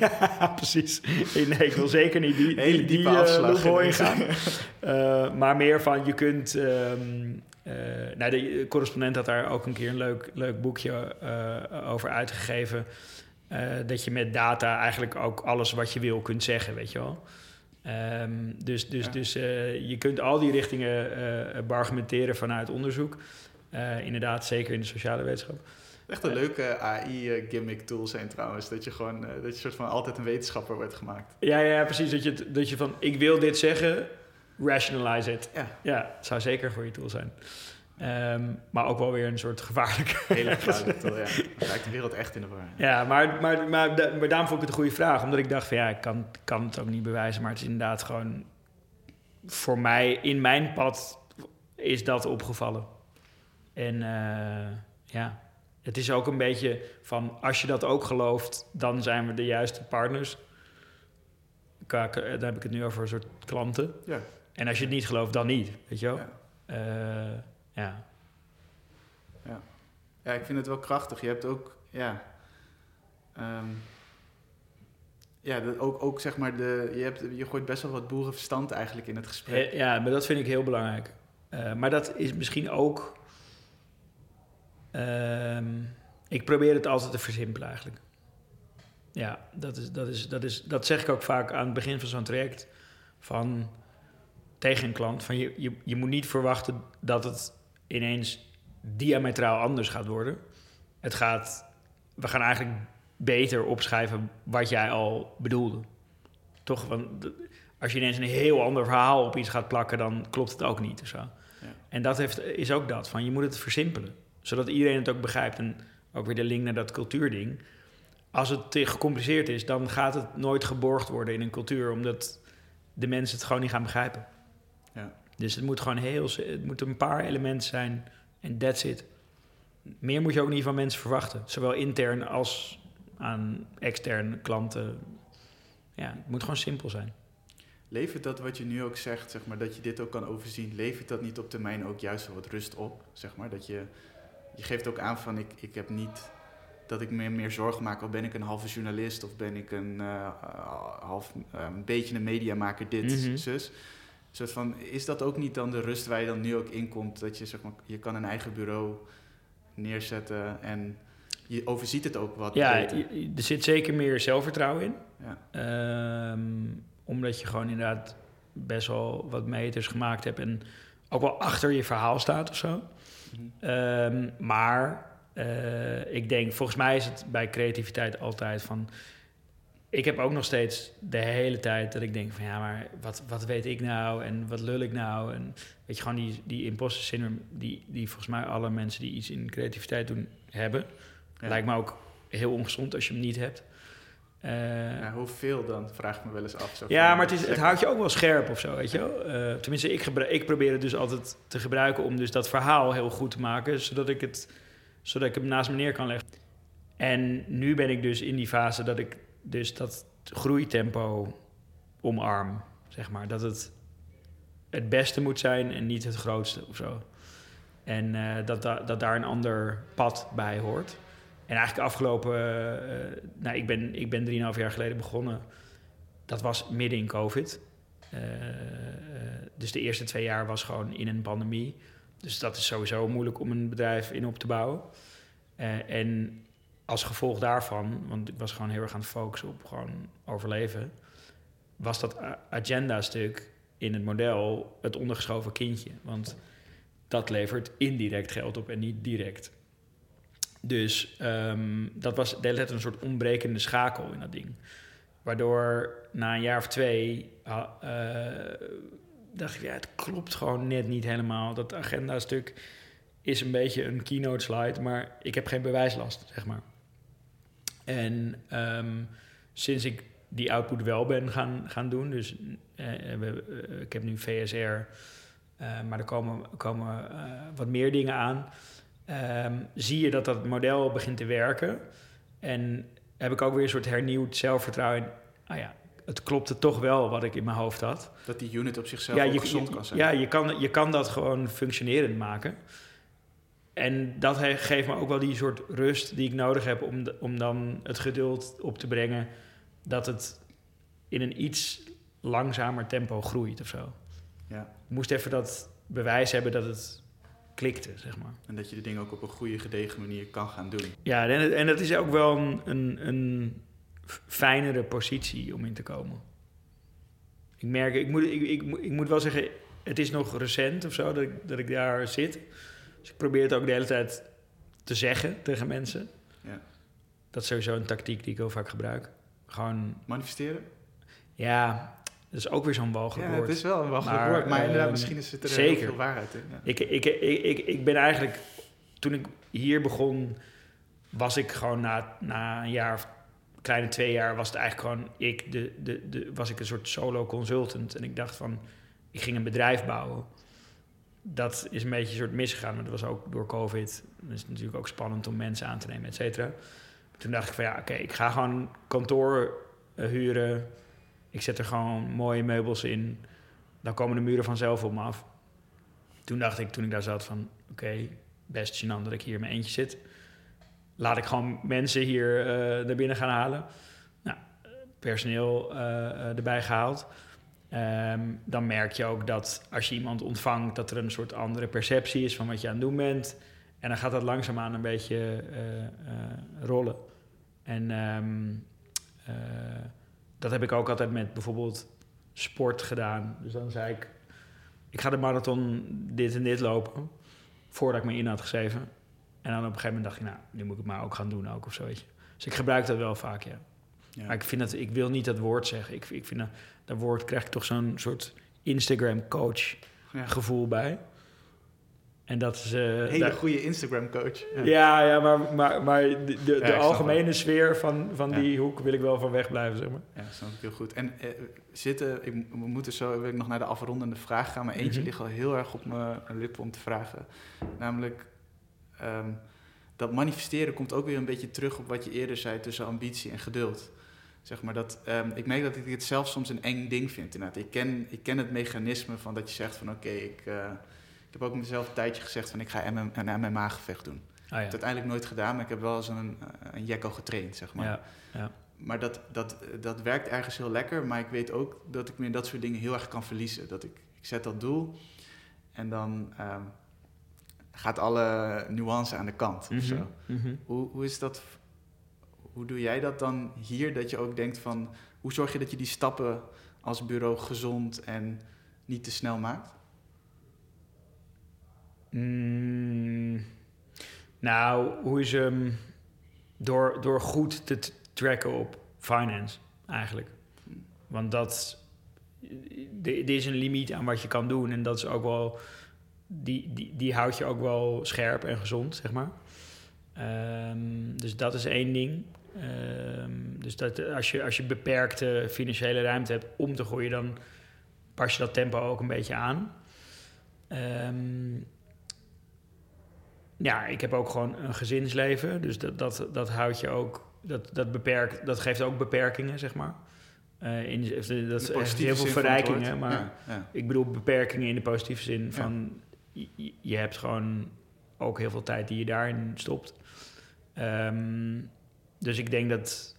ja, precies. Nee, ik wil zeker niet die, Hele die, diepe die, eh, afslag ineens. ingaan. Eh, maar meer van, je kunt... ehm, eh, nou, de correspondent had daar ook een keer een leuk, leuk boekje eh, over uitgegeven. Eh, dat je met data eigenlijk ook alles wat je wil kunt zeggen, weet je wel. Ehm, dus dus, Ja. dus eh, je kunt al die richtingen beargumenteren vanuit onderzoek. Inderdaad, zeker in de sociale wetenschap. Echt een leuke AI-gimmick tool zijn trouwens. Dat je gewoon dat je soort van altijd een wetenschapper wordt gemaakt. Ja, ja precies. Dat je, dat je van, ik wil dit zeggen, rationalize it. Ja. Ja, het zou zeker voor je tool zijn. Ehm, maar ook wel weer een soort gevaarlijke... Hele gevaarlijke tool, ja. Raakt de wereld echt in de war. Ja, maar, maar, maar, maar daarom vond ik het een goede vraag. Omdat ik dacht van ja, ik kan, kan het ook niet bewijzen. Maar het is inderdaad gewoon... Voor mij, in mijn pad, is dat opgevallen. En eh, ja, het is ook een beetje van... Als je dat ook gelooft, dan zijn we de juiste partners. Qua- Daar heb ik het nu over een soort klanten. Ja. En als je het niet gelooft, dan niet. Weet je wel? Ja. Eh, ja. Ja, ik vind het wel krachtig. Je hebt ook, ja... ehm, ja, dat ook, ook zeg maar, de, je, hebt, je gooit best wel wat boerenverstand eigenlijk in het gesprek. Eh, Ja, maar dat vind ik heel belangrijk. Eh, maar dat is misschien ook. ehm, ik probeer het altijd te versimpelen eigenlijk. Ja, dat, is, dat, is, dat, is, dat zeg ik ook vaak aan het begin van zo'n traject. Van tegen een klant. Van je, je, je moet niet verwachten dat het ineens diametraal anders gaat worden. Het gaat. We gaan eigenlijk beter opschrijven wat jij al bedoelde. Toch? Want als je ineens een heel ander verhaal op iets gaat plakken, dan klopt het ook niet of zo. En dat heeft, is ook dat, van je moet het versimpelen. Zodat iedereen het ook begrijpt. En ook weer de link naar dat cultuurding. Als het te gecompliceerd is, dan gaat het nooit geborgd worden in een cultuur, omdat de mensen het gewoon niet gaan begrijpen. Ja. Dus het moet gewoon heel, het moet een paar elementen zijn en that's it. Meer moet je ook niet van mensen verwachten, zowel intern als aan externe klanten. Ja, het moet gewoon simpel zijn. Levert dat wat je nu ook zegt, zeg maar, dat je dit ook kan overzien, levert dat niet op termijn ook juist wel wat rust op? Zeg maar, dat je, je geeft ook aan van ik, ik heb niet dat ik me meer zorgen maak. Of ben ik een halve journalist of ben ik een eh, half, eh, een beetje een mediamaker, dit, Mhm. zus. Soort van, is dat ook niet dan de rust waar je dan nu ook in komt? Dat je zeg maar, je kan een eigen bureau neerzetten en je overziet het ook wat Ja, beter. je- je- er zit zeker meer zelfvertrouwen in. Ja. Ehm, omdat je gewoon inderdaad best wel wat meters gemaakt hebt en ook wel achter je verhaal staat of zo. Mhm. Ehm, maar eh, ik denk, volgens mij is het bij creativiteit altijd van. Ik heb ook nog steeds de hele tijd dat ik denk van ja, maar wat, wat weet ik nou en wat lul ik nou? En weet je, gewoon die, die imposter syndrome die, die volgens mij alle mensen die iets in creativiteit doen hebben. Ja. Lijkt me ook heel ongezond als je hem niet hebt. Eh, Ja, hoeveel dan, vraag ik me wel eens af. Zo ja, maar het, is, het houdt je ook wel scherp of zo, weet je wel. Eh, tenminste, ik, ik probeer het dus altijd te gebruiken om dus dat verhaal heel goed te maken, zodat ik het, zodat ik hem naast me neer kan leggen. En nu ben ik dus in die fase dat ik dus dat groeitempo omarm, zeg maar. Dat het het beste moet zijn en niet het grootste of zo. En eh, dat, da- dat daar een ander pad bij hoort. En eigenlijk afgelopen... eh, nou, ik ben, ik ben 3,5 jaar geleden begonnen. Dat was midden in COVID. Eh, dus de eerste twee jaar was gewoon in een pandemie. Dus dat is sowieso moeilijk om een bedrijf in op te bouwen. En als gevolg daarvan, want ik was gewoon heel erg aan het focussen op gewoon overleven, was dat agenda-stuk in het model het ondergeschoven kindje. Want dat levert indirect geld op en niet direct. Dus ehm, dat was de hele een soort ontbrekende schakel in dat ding. Waardoor na een jaar of twee eh, dacht ik, ja, het klopt gewoon net niet helemaal. Dat agenda-stuk is een beetje een keynote slide, maar ik heb geen bewijslast, zeg maar. En ehm, sinds ik die output wel ben gaan, gaan doen, dus eh, we, eh, ik heb nu VSR, eh, maar er komen, komen eh, wat meer dingen aan. Ehm, zie je dat dat model begint te werken. En heb ik ook weer een soort hernieuwd zelfvertrouwen. Ah ja, het klopte toch wel wat ik in mijn hoofd had. Dat die unit op zichzelf Ja, ook je, gezond kan zijn. ja je, kan, je kan dat gewoon functionerend maken. En dat geeft me ook wel die soort rust die ik nodig heb om, de- om dan het geduld op te brengen dat het in een iets langzamer tempo groeit of zo. Ja. Ik moest even dat bewijs hebben dat het klikte, zeg maar. En dat je de dingen ook op een goede, gedegen manier kan gaan doen. Ja, en, en dat is ook wel een, een, een fijnere positie om in te komen. Ik merk, ik moet, ik, ik, ik moet wel zeggen, het is nog recent of zo dat ik, dat ik daar zit. Dus ik probeer het ook de hele tijd te zeggen tegen mensen. Ja. Dat is sowieso een tactiek die ik heel vaak gebruik. Gewoon, Manifesteren? ja, dat is ook weer zo'n walgelijk Ja, woord. het is wel een wachtelijk Maar, woord. Maar inderdaad, ehm, misschien is het er zeker. heel veel waarheid in. Ja. Ik, ik, ik, ik, ik ben eigenlijk, toen ik hier begon, was ik gewoon na, na een jaar of kleine twee jaar, was het eigenlijk gewoon ik, de, de, de, was ik een soort solo consultant. En ik dacht van, ik ging een bedrijf bouwen. Dat is een beetje een soort misgegaan, maar dat was ook door COVID. Het is natuurlijk ook spannend om mensen aan te nemen, et cetera. Toen dacht ik van ja, oké, ik ga gewoon kantoor eh, huren. Ik zet er gewoon mooie meubels in. Dan komen de muren vanzelf op me af. Toen dacht ik, toen ik daar zat, van oké, best gênant dat ik hier in mijn eentje zit. Laat ik gewoon mensen hier eh, naar binnen gaan halen. Nou, personeel eh, eh, erbij gehaald. Ehm, dan merk je ook dat als je iemand ontvangt, dat er een soort andere perceptie is van wat je aan het doen bent. En dan gaat dat langzaamaan een beetje eh, eh, rollen. En ehm, eh, dat heb ik ook altijd met bijvoorbeeld sport gedaan. Dus dan zei ik, ik ga de marathon dit en dit lopen. Voordat ik me in had geschreven. En dan op een gegeven moment dacht ik, nou, nu moet ik het maar ook gaan doen ook of zo, weet je. Dus ik gebruik dat wel vaak, ja. Ja. Maar ik, vind dat, ik wil niet dat woord zeggen. Ik, ik vind dat, dat woord krijg ik toch zo'n soort Instagram-coach Ja. gevoel bij. En dat is... eh, Hele daar- goede Instagram-coach. ja, ja, maar, maar, maar de, de, algemene sfeer van, van die hoek wil ik wel van weg blijven, zeg maar. Ja, dat snap ik heel goed. En eh, zitten, ik, we moeten zo wil ik nog naar de afrondende vraag gaan, maar eentje Mhm. ligt al heel erg op mijn lippen om te vragen. Namelijk, ehm, dat manifesteren komt ook weer een beetje terug op wat je eerder zei tussen ambitie en geduld. Zeg maar dat, ehm, ik merk dat ik het zelf soms een eng ding vind. Inderdaad. Ik, ken, ik ken het mechanisme van dat je zegt van oké, ik, eh, ik heb ook mezelf een tijdje gezegd van ik ga MM een MMA-gevecht doen. Ik Ah, heb het uiteindelijk nooit gedaan, maar ik heb wel eens een, een jekko getraind, zeg maar. ja. ja. Maar dat, dat, dat werkt ergens heel lekker. Maar ik weet ook dat ik me in dat soort dingen heel erg kan verliezen. Dat ik, ik zet dat doel en dan ehm, gaat alle nuance aan de kant. Of zo. Mhm, mhm. Hoe, hoe is dat? Hoe doe jij dat dan hier? Dat je ook denkt van... Hoe zorg je dat je die stappen als bureau gezond en niet te snel maakt? Mm, nou, hoe is hem door, door goed te tracken op finance eigenlijk. Want dat er is een limiet aan wat je kan doen en dat is ook wel die, die, die houdt je ook wel scherp en gezond, zeg maar. Ehm, dus dat is één ding. Ehm, dus dat, als, je, als je beperkte financiële ruimte hebt om te groeien, dan pas je dat tempo ook een beetje aan. Ehm, ja, ik heb ook gewoon een gezinsleven. Dus dat, dat, dat houdt je ook. Dat, dat, beperkt, dat geeft ook beperkingen, zeg maar. Eh, in, dat In de is heel veel verrijkingen. Maar Ja, ja. ik bedoel beperkingen in de positieve zin van... Je, je hebt gewoon ook heel veel tijd die je daarin stopt. Ehm, dus ik denk dat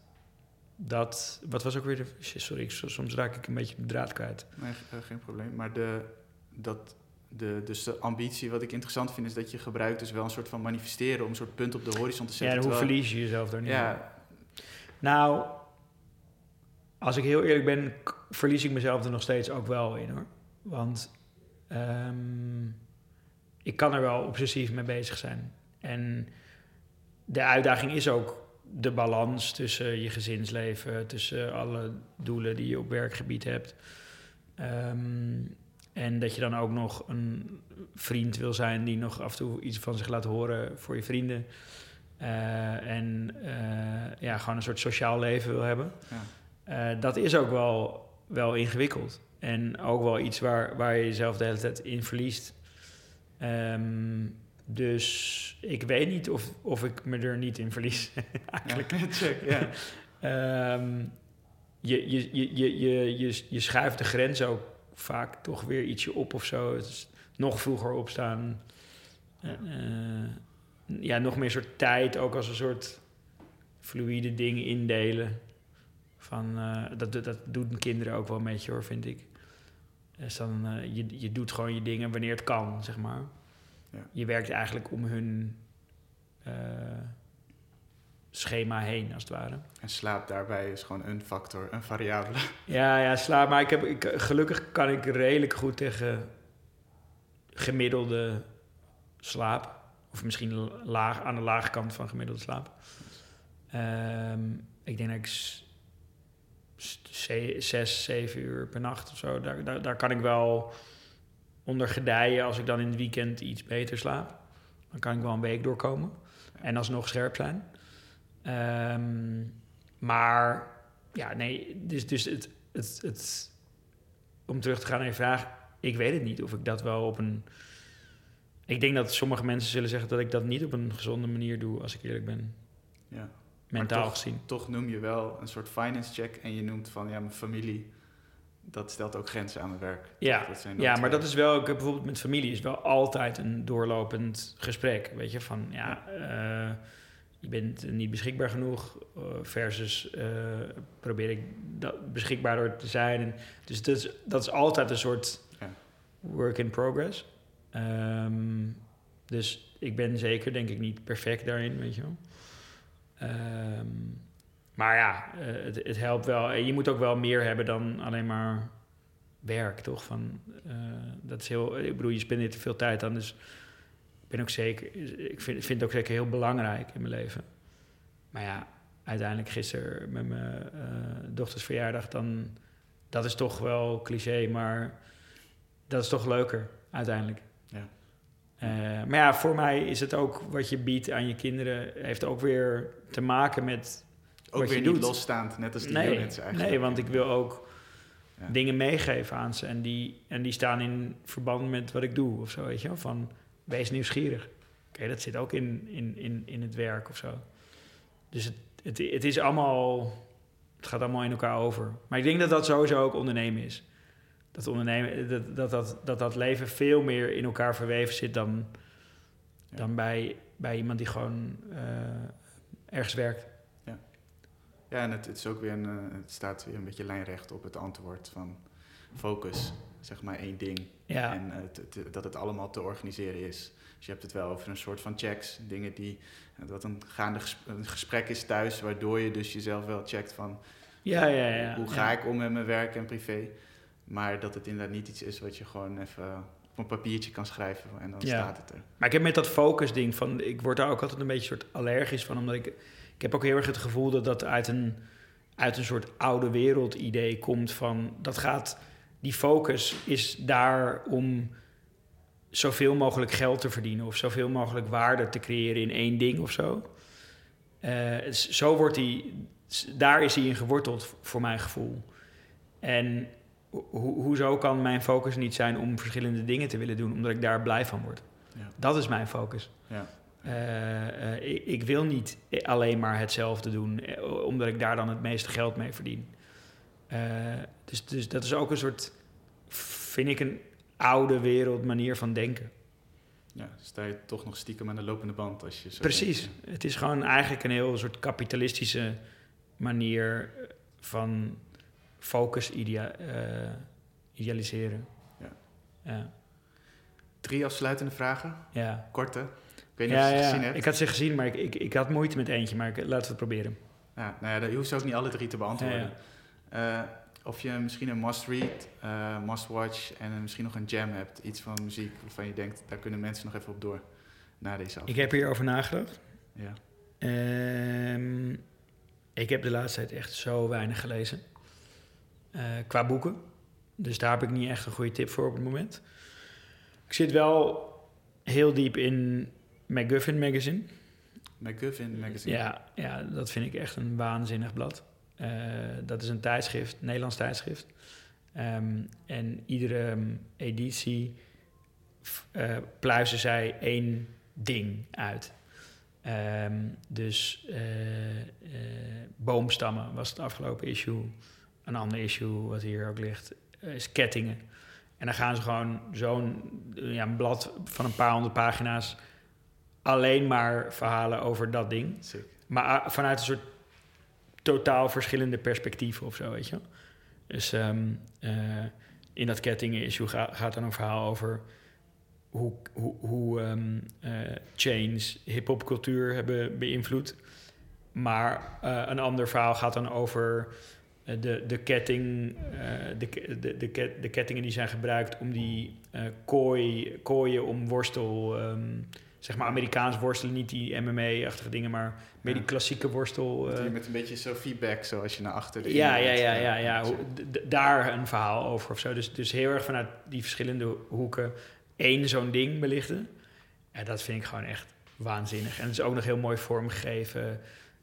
dat... Wat was ook weer de... Sorry, ik- soms raak ik een beetje de draad kwijt. Nee, eh, geen probleem. Maar de, dat, de, dus de ambitie, wat ik interessant vind, is dat je gebruikt dus wel een soort van manifesteren om een soort punt op de horizon te Ja, zetten. en hoe verlies je jezelf daar niet? Ja, Nou, als ik heel eerlijk ben, verlies ik mezelf er nog steeds ook wel in hoor. Want ehm, ik kan er wel obsessief mee bezig zijn. En de uitdaging is ook de balans tussen je gezinsleven, tussen alle doelen die je op werkgebied hebt. Ehm, en dat je dan ook nog een vriend wil zijn die nog af en toe iets van zich laat horen voor je vrienden. Eh, en eh, ja, gewoon een soort sociaal leven wil hebben. ja. Eh, dat is ook wel, wel ingewikkeld. En ook wel iets waar, waar je jezelf de hele tijd in verliest. Ehm, dus ik weet niet of, of ik me er niet in verlies. Eigenlijk. Ja, check, ja. Ehm, je, je, je, je, je, je, je schuift de grens ook vaak toch weer ietsje op of zo. Het is nog vroeger opstaan. Eh, eh, ja, nog meer soort tijd ook als een soort fluïde ding indelen. Van, eh, dat, dat, doen kinderen ook wel een beetje hoor, vind ik. Dus dan, eh, je, je doet gewoon je dingen wanneer het kan, zeg maar. Ja. Je werkt eigenlijk om hun eh, schema heen, als het ware. En slaap daarbij is gewoon een factor, een variabele. Ja, ja, slaap. Maar ik heb, ik, gelukkig kan ik redelijk goed tegen gemiddelde slaap. Of misschien laag, aan de lage kant van gemiddelde slaap. Ehm, ik denk dat ik zes, zeven uur per nacht of zo. Daar, daar, daar kan ik wel onder gedijen als ik dan in het weekend iets beter slaap. Dan kan ik wel een week doorkomen. En alsnog scherp zijn. Ehm, maar ja, nee, dus, dus het, het, het, om terug te gaan naar je vraag, ik weet het niet of ik dat wel op een. Ik denk dat sommige mensen zullen zeggen dat ik dat niet op een gezonde manier doe, als ik eerlijk ben, Ja. mentaal toch- gezien. Toch noem je wel een soort finance check en je noemt van ja, mijn familie, dat stelt ook grenzen aan mijn werk. Ja, Dat zijn ja, maar dat is wel, ik heb bijvoorbeeld met familie is wel altijd een doorlopend gesprek. Weet je, van ja, eh, je bent niet beschikbaar genoeg eh, versus eh, probeer ik dat beschikbaarder te zijn. En, dus dat is, dat is altijd een soort Ja. work in progress. Ehm, dus ik ben zeker, denk ik, niet perfect daarin, weet je wel. Ehm, maar ja, eh, het, het helpt wel. En je moet ook wel meer hebben dan alleen maar werk, toch? Van, eh, dat is heel, ik bedoel, je spendeert er veel tijd aan. Dus ik ben ook zeker, ik vind, vind het ook zeker heel belangrijk in mijn leven. Maar ja, uiteindelijk gisteren met mijn eh, dochters verjaardag, dan, dat is toch wel cliché, maar dat is toch leuker uiteindelijk. Ja. Eh, maar ja, voor mij is het ook wat je biedt aan je kinderen, heeft ook weer te maken met ook weer niet doet. losstaand, net als die nee, mensen eigenlijk. nee, want ik wil ook Ja. dingen meegeven aan ze. En die, en die staan in verband met wat ik doe of zo, weet je wel. Van, wees nieuwsgierig. Oké, dat zit ook in, in, in, in het werk of zo. Dus het, het, het is allemaal... Het gaat allemaal in elkaar over. Maar ik denk dat dat sowieso ook ondernemen is. Dat, ondernemen, dat, dat, dat, dat, dat leven veel meer in elkaar verweven zit dan, Ja. dan bij, bij iemand die gewoon eh, ergens werkt. Ja, en het, het, is ook weer een, eh, het staat weer een beetje lijnrecht op het antwoord van focus, zeg maar één ding. Ja, En het, het- dat het allemaal te organiseren is. Dus je hebt het wel over een soort van checks, dingen die, eh, dat een gaande ges- een gesprek is thuis, waardoor je dus jezelf wel checkt van ja, ja. ja hoe ga ik om met mijn werk en privé. Maar dat het inderdaad niet iets is wat je gewoon even op een papiertje kan schrijven en dan staat het er. Maar ik heb met dat focus ding van, ik word daar ook altijd een beetje soort allergisch van, omdat ik, ik heb ook heel erg het gevoel dat dat uit een, uit een soort oude wereld idee komt van, dat gaat, die focus is daar om zoveel mogelijk geld te verdienen of zoveel mogelijk waarde te creëren in één ding of zo. Eh, zo wordt die, daar is hij in geworteld voor mijn gevoel. En ho- hoezo kan mijn focus niet zijn om verschillende dingen te willen doen, omdat ik daar blij van word? Ja. Dat is mijn focus. Ja. Eh, eh, ik, ik wil niet alleen maar hetzelfde doen, eh, omdat ik daar dan het meeste geld mee verdien. Dus, dus dat is ook een soort, vind ik, een oude wereld manier van denken. Ja, sta je toch nog stiekem aan de lopende band als je zo Precies. denkt. Het is gewoon eigenlijk een heel soort kapitalistische manier van focus idea- eh, idealiseren. Ja. Ja. Drie afsluitende vragen, ja. korte. Ik weet niet Ja, of je ze ja, gezien hebt. ik had ze gezien, maar ik, ik, ik had moeite met eentje. Maar ik, laten we het proberen. Ja, nou ja, je hoeft ze ook niet alle drie te beantwoorden. Eh, of je misschien een must-read, eh, must-watch en misschien nog een jam hebt. Iets van muziek waarvan je denkt, daar kunnen mensen nog even op door na deze Ik aflevering. heb hierover nagedacht. Ja. Ehm, ik heb de laatste tijd echt zo weinig gelezen. Eh, qua boeken. Dus daar heb ik niet echt een goede tip voor op het moment. Ik zit wel heel diep in MacGuffin Magazine. McGuffin Magazine. Ja, ja, dat vind ik echt een waanzinnig blad. Eh, dat is een tijdschrift, een Nederlands tijdschrift. Ehm, en iedere ehm, editie eh, pluizen zij één ding uit. Ehm, dus eh, boomstammen was het afgelopen issue. Een ander issue wat hier ook ligt is kettingen. En dan gaan ze gewoon zo'n ja, blad van een paar honderd pagina's alleen maar verhalen over dat ding. Sick. Maar ah, vanuit een soort totaal verschillende perspectieven of zo, weet je wel. Dus ehm, eh, in dat kettingen-issue ga- gaat dan een verhaal over hoe, hoe, hoe ehm, eh, chains hip-hop cultuur hebben beïnvloed. Maar eh, een ander verhaal gaat dan over de, de ketting, de, de, de, de kettingen die zijn gebruikt om die kooi, kooien om worstel, ehm, zeg maar Amerikaans worstelen, niet die MMA-achtige dingen, maar meer die klassieke worstel. Eh, met een beetje zo feedback, zo als je naar achter de ja, ja, ja, ja, ja. Daar een verhaal over of zo. Dus, dus heel erg vanuit die verschillende hoeken één zo'n ding belichten. En dat vind ik gewoon echt waanzinnig. En het is ook nog heel mooi vormgegeven.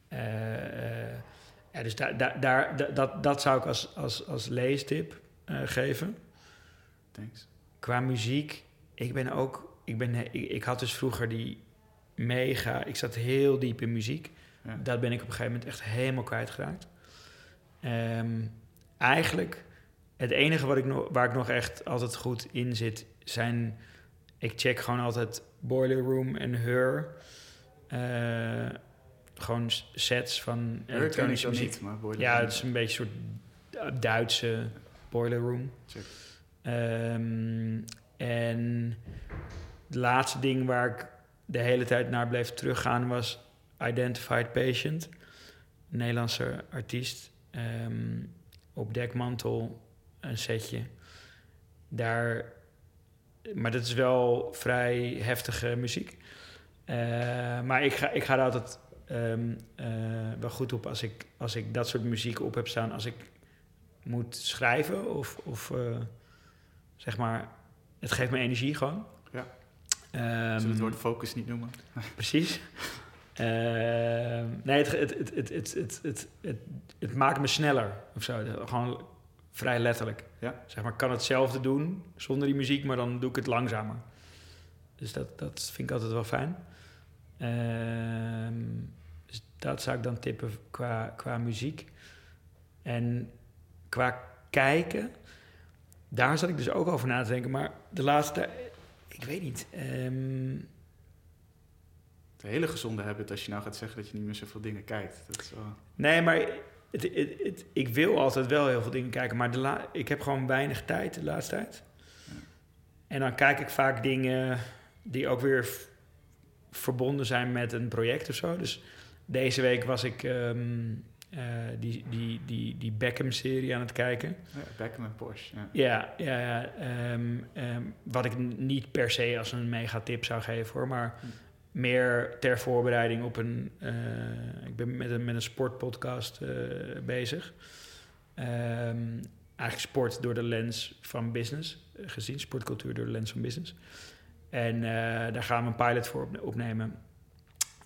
Eh, eh, ja, dus daar, daar, daar, da- dat, dat zou ik als, als, als leestip geven. Thanks. Qua muziek, ik ben ook... Ik, ben, ik, ik had dus vroeger die mega... Ik zat heel diep in muziek. Ja. Dat ben ik op een gegeven moment echt helemaal kwijtgeraakt. Ehm eigenlijk, het enige wat ik nog, waar ik nog echt altijd goed in zit, zijn... Ik check gewoon altijd Boiler Room en Her. Eh, gewoon sets van elektronische muziek. niet, maar Boiler Ja, het is een beetje een soort Duitse Boiler Room. Check. Ehm, en het laatste ding waar ik de hele tijd naar bleef teruggaan was Identified Patient. Nederlandse artiest. Ehm, op dekmantel een setje. Daar, maar dat is wel vrij heftige muziek. Eh, maar ik ga, ik ga er altijd ehm, eh, wel goed op als ik, als ik dat soort muziek op heb staan. Als ik moet schrijven of, of eh, zeg maar, het geeft me energie gewoon. Zullen we het woord focus niet noemen? Precies. Ehm, nee, het, het, het, het, het, het, het, het, het maakt me sneller of zo. Gewoon vrij letterlijk. Ja. Zeg maar, ik kan hetzelfde doen zonder die muziek, maar dan doe ik het langzamer. Dus dat, dat vind ik altijd wel fijn. Ehm, dus dat zou ik dan tippen qua, qua muziek. En qua kijken, daar zat ik dus ook over na te denken. Maar de laatste, ik weet niet. ehm, Een hele gezonde habit als je nou gaat zeggen dat je niet meer zoveel dingen kijkt. Dat is wel... Nee, maar het, het, het- ik wil altijd wel heel veel dingen kijken, maar de la, ik heb gewoon weinig tijd de laatste tijd. En dan kijk ik vaak dingen die ook weer verbonden zijn met een project of zo. Dus deze week was ik ehm, eh, die, die, die, die Beckham-serie aan het kijken. Ja, Beckham en Porsche. Ja. Ja, ja, ja ehm, ehm, wat ik niet per se als een mega tip zou geven hoor, maar Hm. meer ter voorbereiding op een. eh, ik ben met een, met een sportpodcast eh, bezig. Ehm, eigenlijk sport door de lens van business gezien, sportcultuur door de lens van business. En daar gaan we een pilot voor op- opnemen.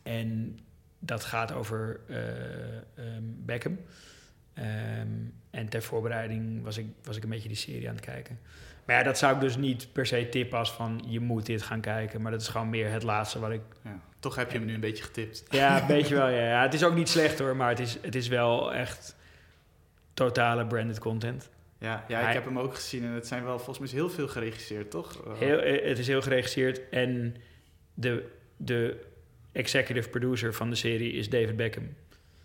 En dat gaat over ehm, Beckham. Ehm, en ter voorbereiding was ik, was ik een beetje die serie aan het kijken. Maar ja, dat zou ik dus niet per se tippen als van je moet dit gaan kijken. Maar dat is gewoon meer het laatste wat ik... Ja. Toch heb je hem nu een beetje getipt. Ja, een beetje wel. Ja. ja. Het is ook niet slecht hoor, maar het is, het is wel echt totale branded content. Ja, ja ik Hij- heb hem ook gezien en het zijn wel volgens mij heel veel geregisseerd, toch? Heel, eh, het is heel geregisseerd en de, de executive producer van de serie is David Beckham.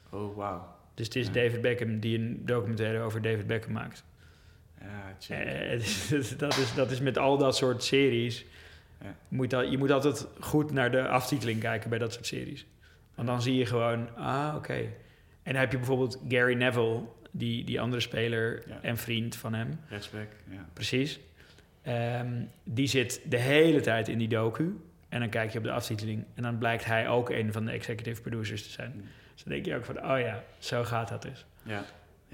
Oh, wauw. Dus het is Ja. David Beckham die een documentaire over David Beckham maakt. Ja. Eh, dat, is, dat is met al dat soort series. Ja. Moet dat, je moet altijd goed naar de aftiteling kijken bij dat soort series. Want dan zie je gewoon, ah, oké. En dan heb je bijvoorbeeld Gary Neville, die, die andere speler Ja. en vriend van hem, Rechtsback, ja. precies. Ehm, die zit de hele tijd in die docu. En dan kijk je op de aftiteling. En dan blijkt hij ook een van de executive producers te zijn. Hm. Dus dan denk je ook van, oh ja, zo gaat dat dus. Ja. Ja,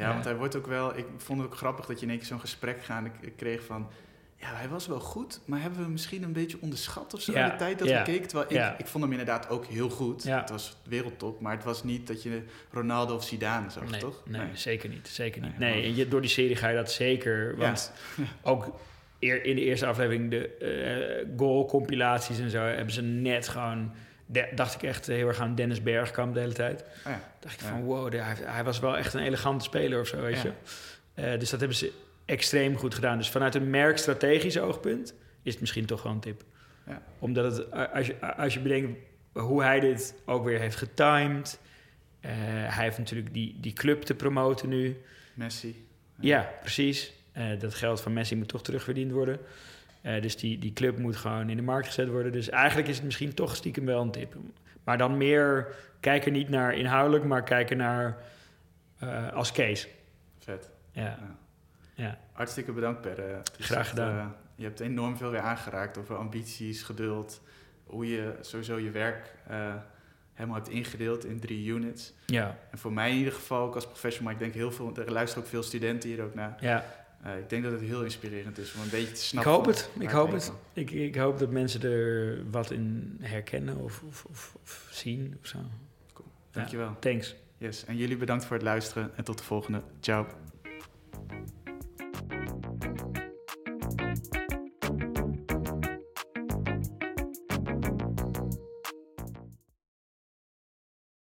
Ja. want hij wordt ook wel... Ik vond het ook grappig dat je in één keer zo'n gesprek gaan ik kreeg van... Ja, hij was wel goed, maar hebben we hem misschien een beetje onderschat of zo Ja, in de tijd dat ja, we keken? Terwijl ik, ja. ik vond hem inderdaad ook heel goed. Ja. Het was wereldtop, maar het was niet dat je Ronaldo of Zidane zag, nee, toch? Nee, zeker niet. Zeker niet. Nee, Nee, en je, door die serie ga je dat zeker. Want ook eer, in de eerste aflevering de eh goal-compilaties en zo hebben ze net gewoon. de- dacht ik echt heel erg aan Dennis Bergkamp de hele tijd. Oh ja. Dacht ik Ja. van wow, de- hij, hij was wel echt een elegante speler of zo, weet Ja. je. Eh, dus dat hebben ze extreem goed gedaan. Dus vanuit een merkstrategisch oogpunt is het misschien toch wel een tip. Ja. Omdat het, als je, als je bedenkt hoe hij dit ook weer heeft getimed. eh, hij heeft natuurlijk die, die club te promoten nu. Messi. Ja, precies. Eh, dat geld van Messi moet toch terugverdiend worden. Eh, dus die, die club moet gewoon in de markt gezet worden. Dus eigenlijk is het misschien toch stiekem wel een tip. Maar dan meer kijken niet naar inhoudelijk, maar kijken naar eh, als case. Vet. Ja. Ja. ja. Hartstikke bedankt, Per. Graag gedaan. je hebt enorm veel weer aangeraakt over ambities, geduld, hoe je sowieso je werk helemaal hebt ingedeeld in drie units. Ja. En voor mij in ieder geval, ook als professional, maar ik denk heel veel, er luisteren ook veel studenten hier ook naar. ja. Eh, ik denk dat het heel inspirerend is om een beetje te Ik snappen. hoop van het. Ik hoop het. Ik, ik hoop dat mensen er wat in herkennen of, of, of, of zien of zo. Dankjewel. Thanks. Yes. En jullie bedankt voor het luisteren en tot de volgende. Ciao.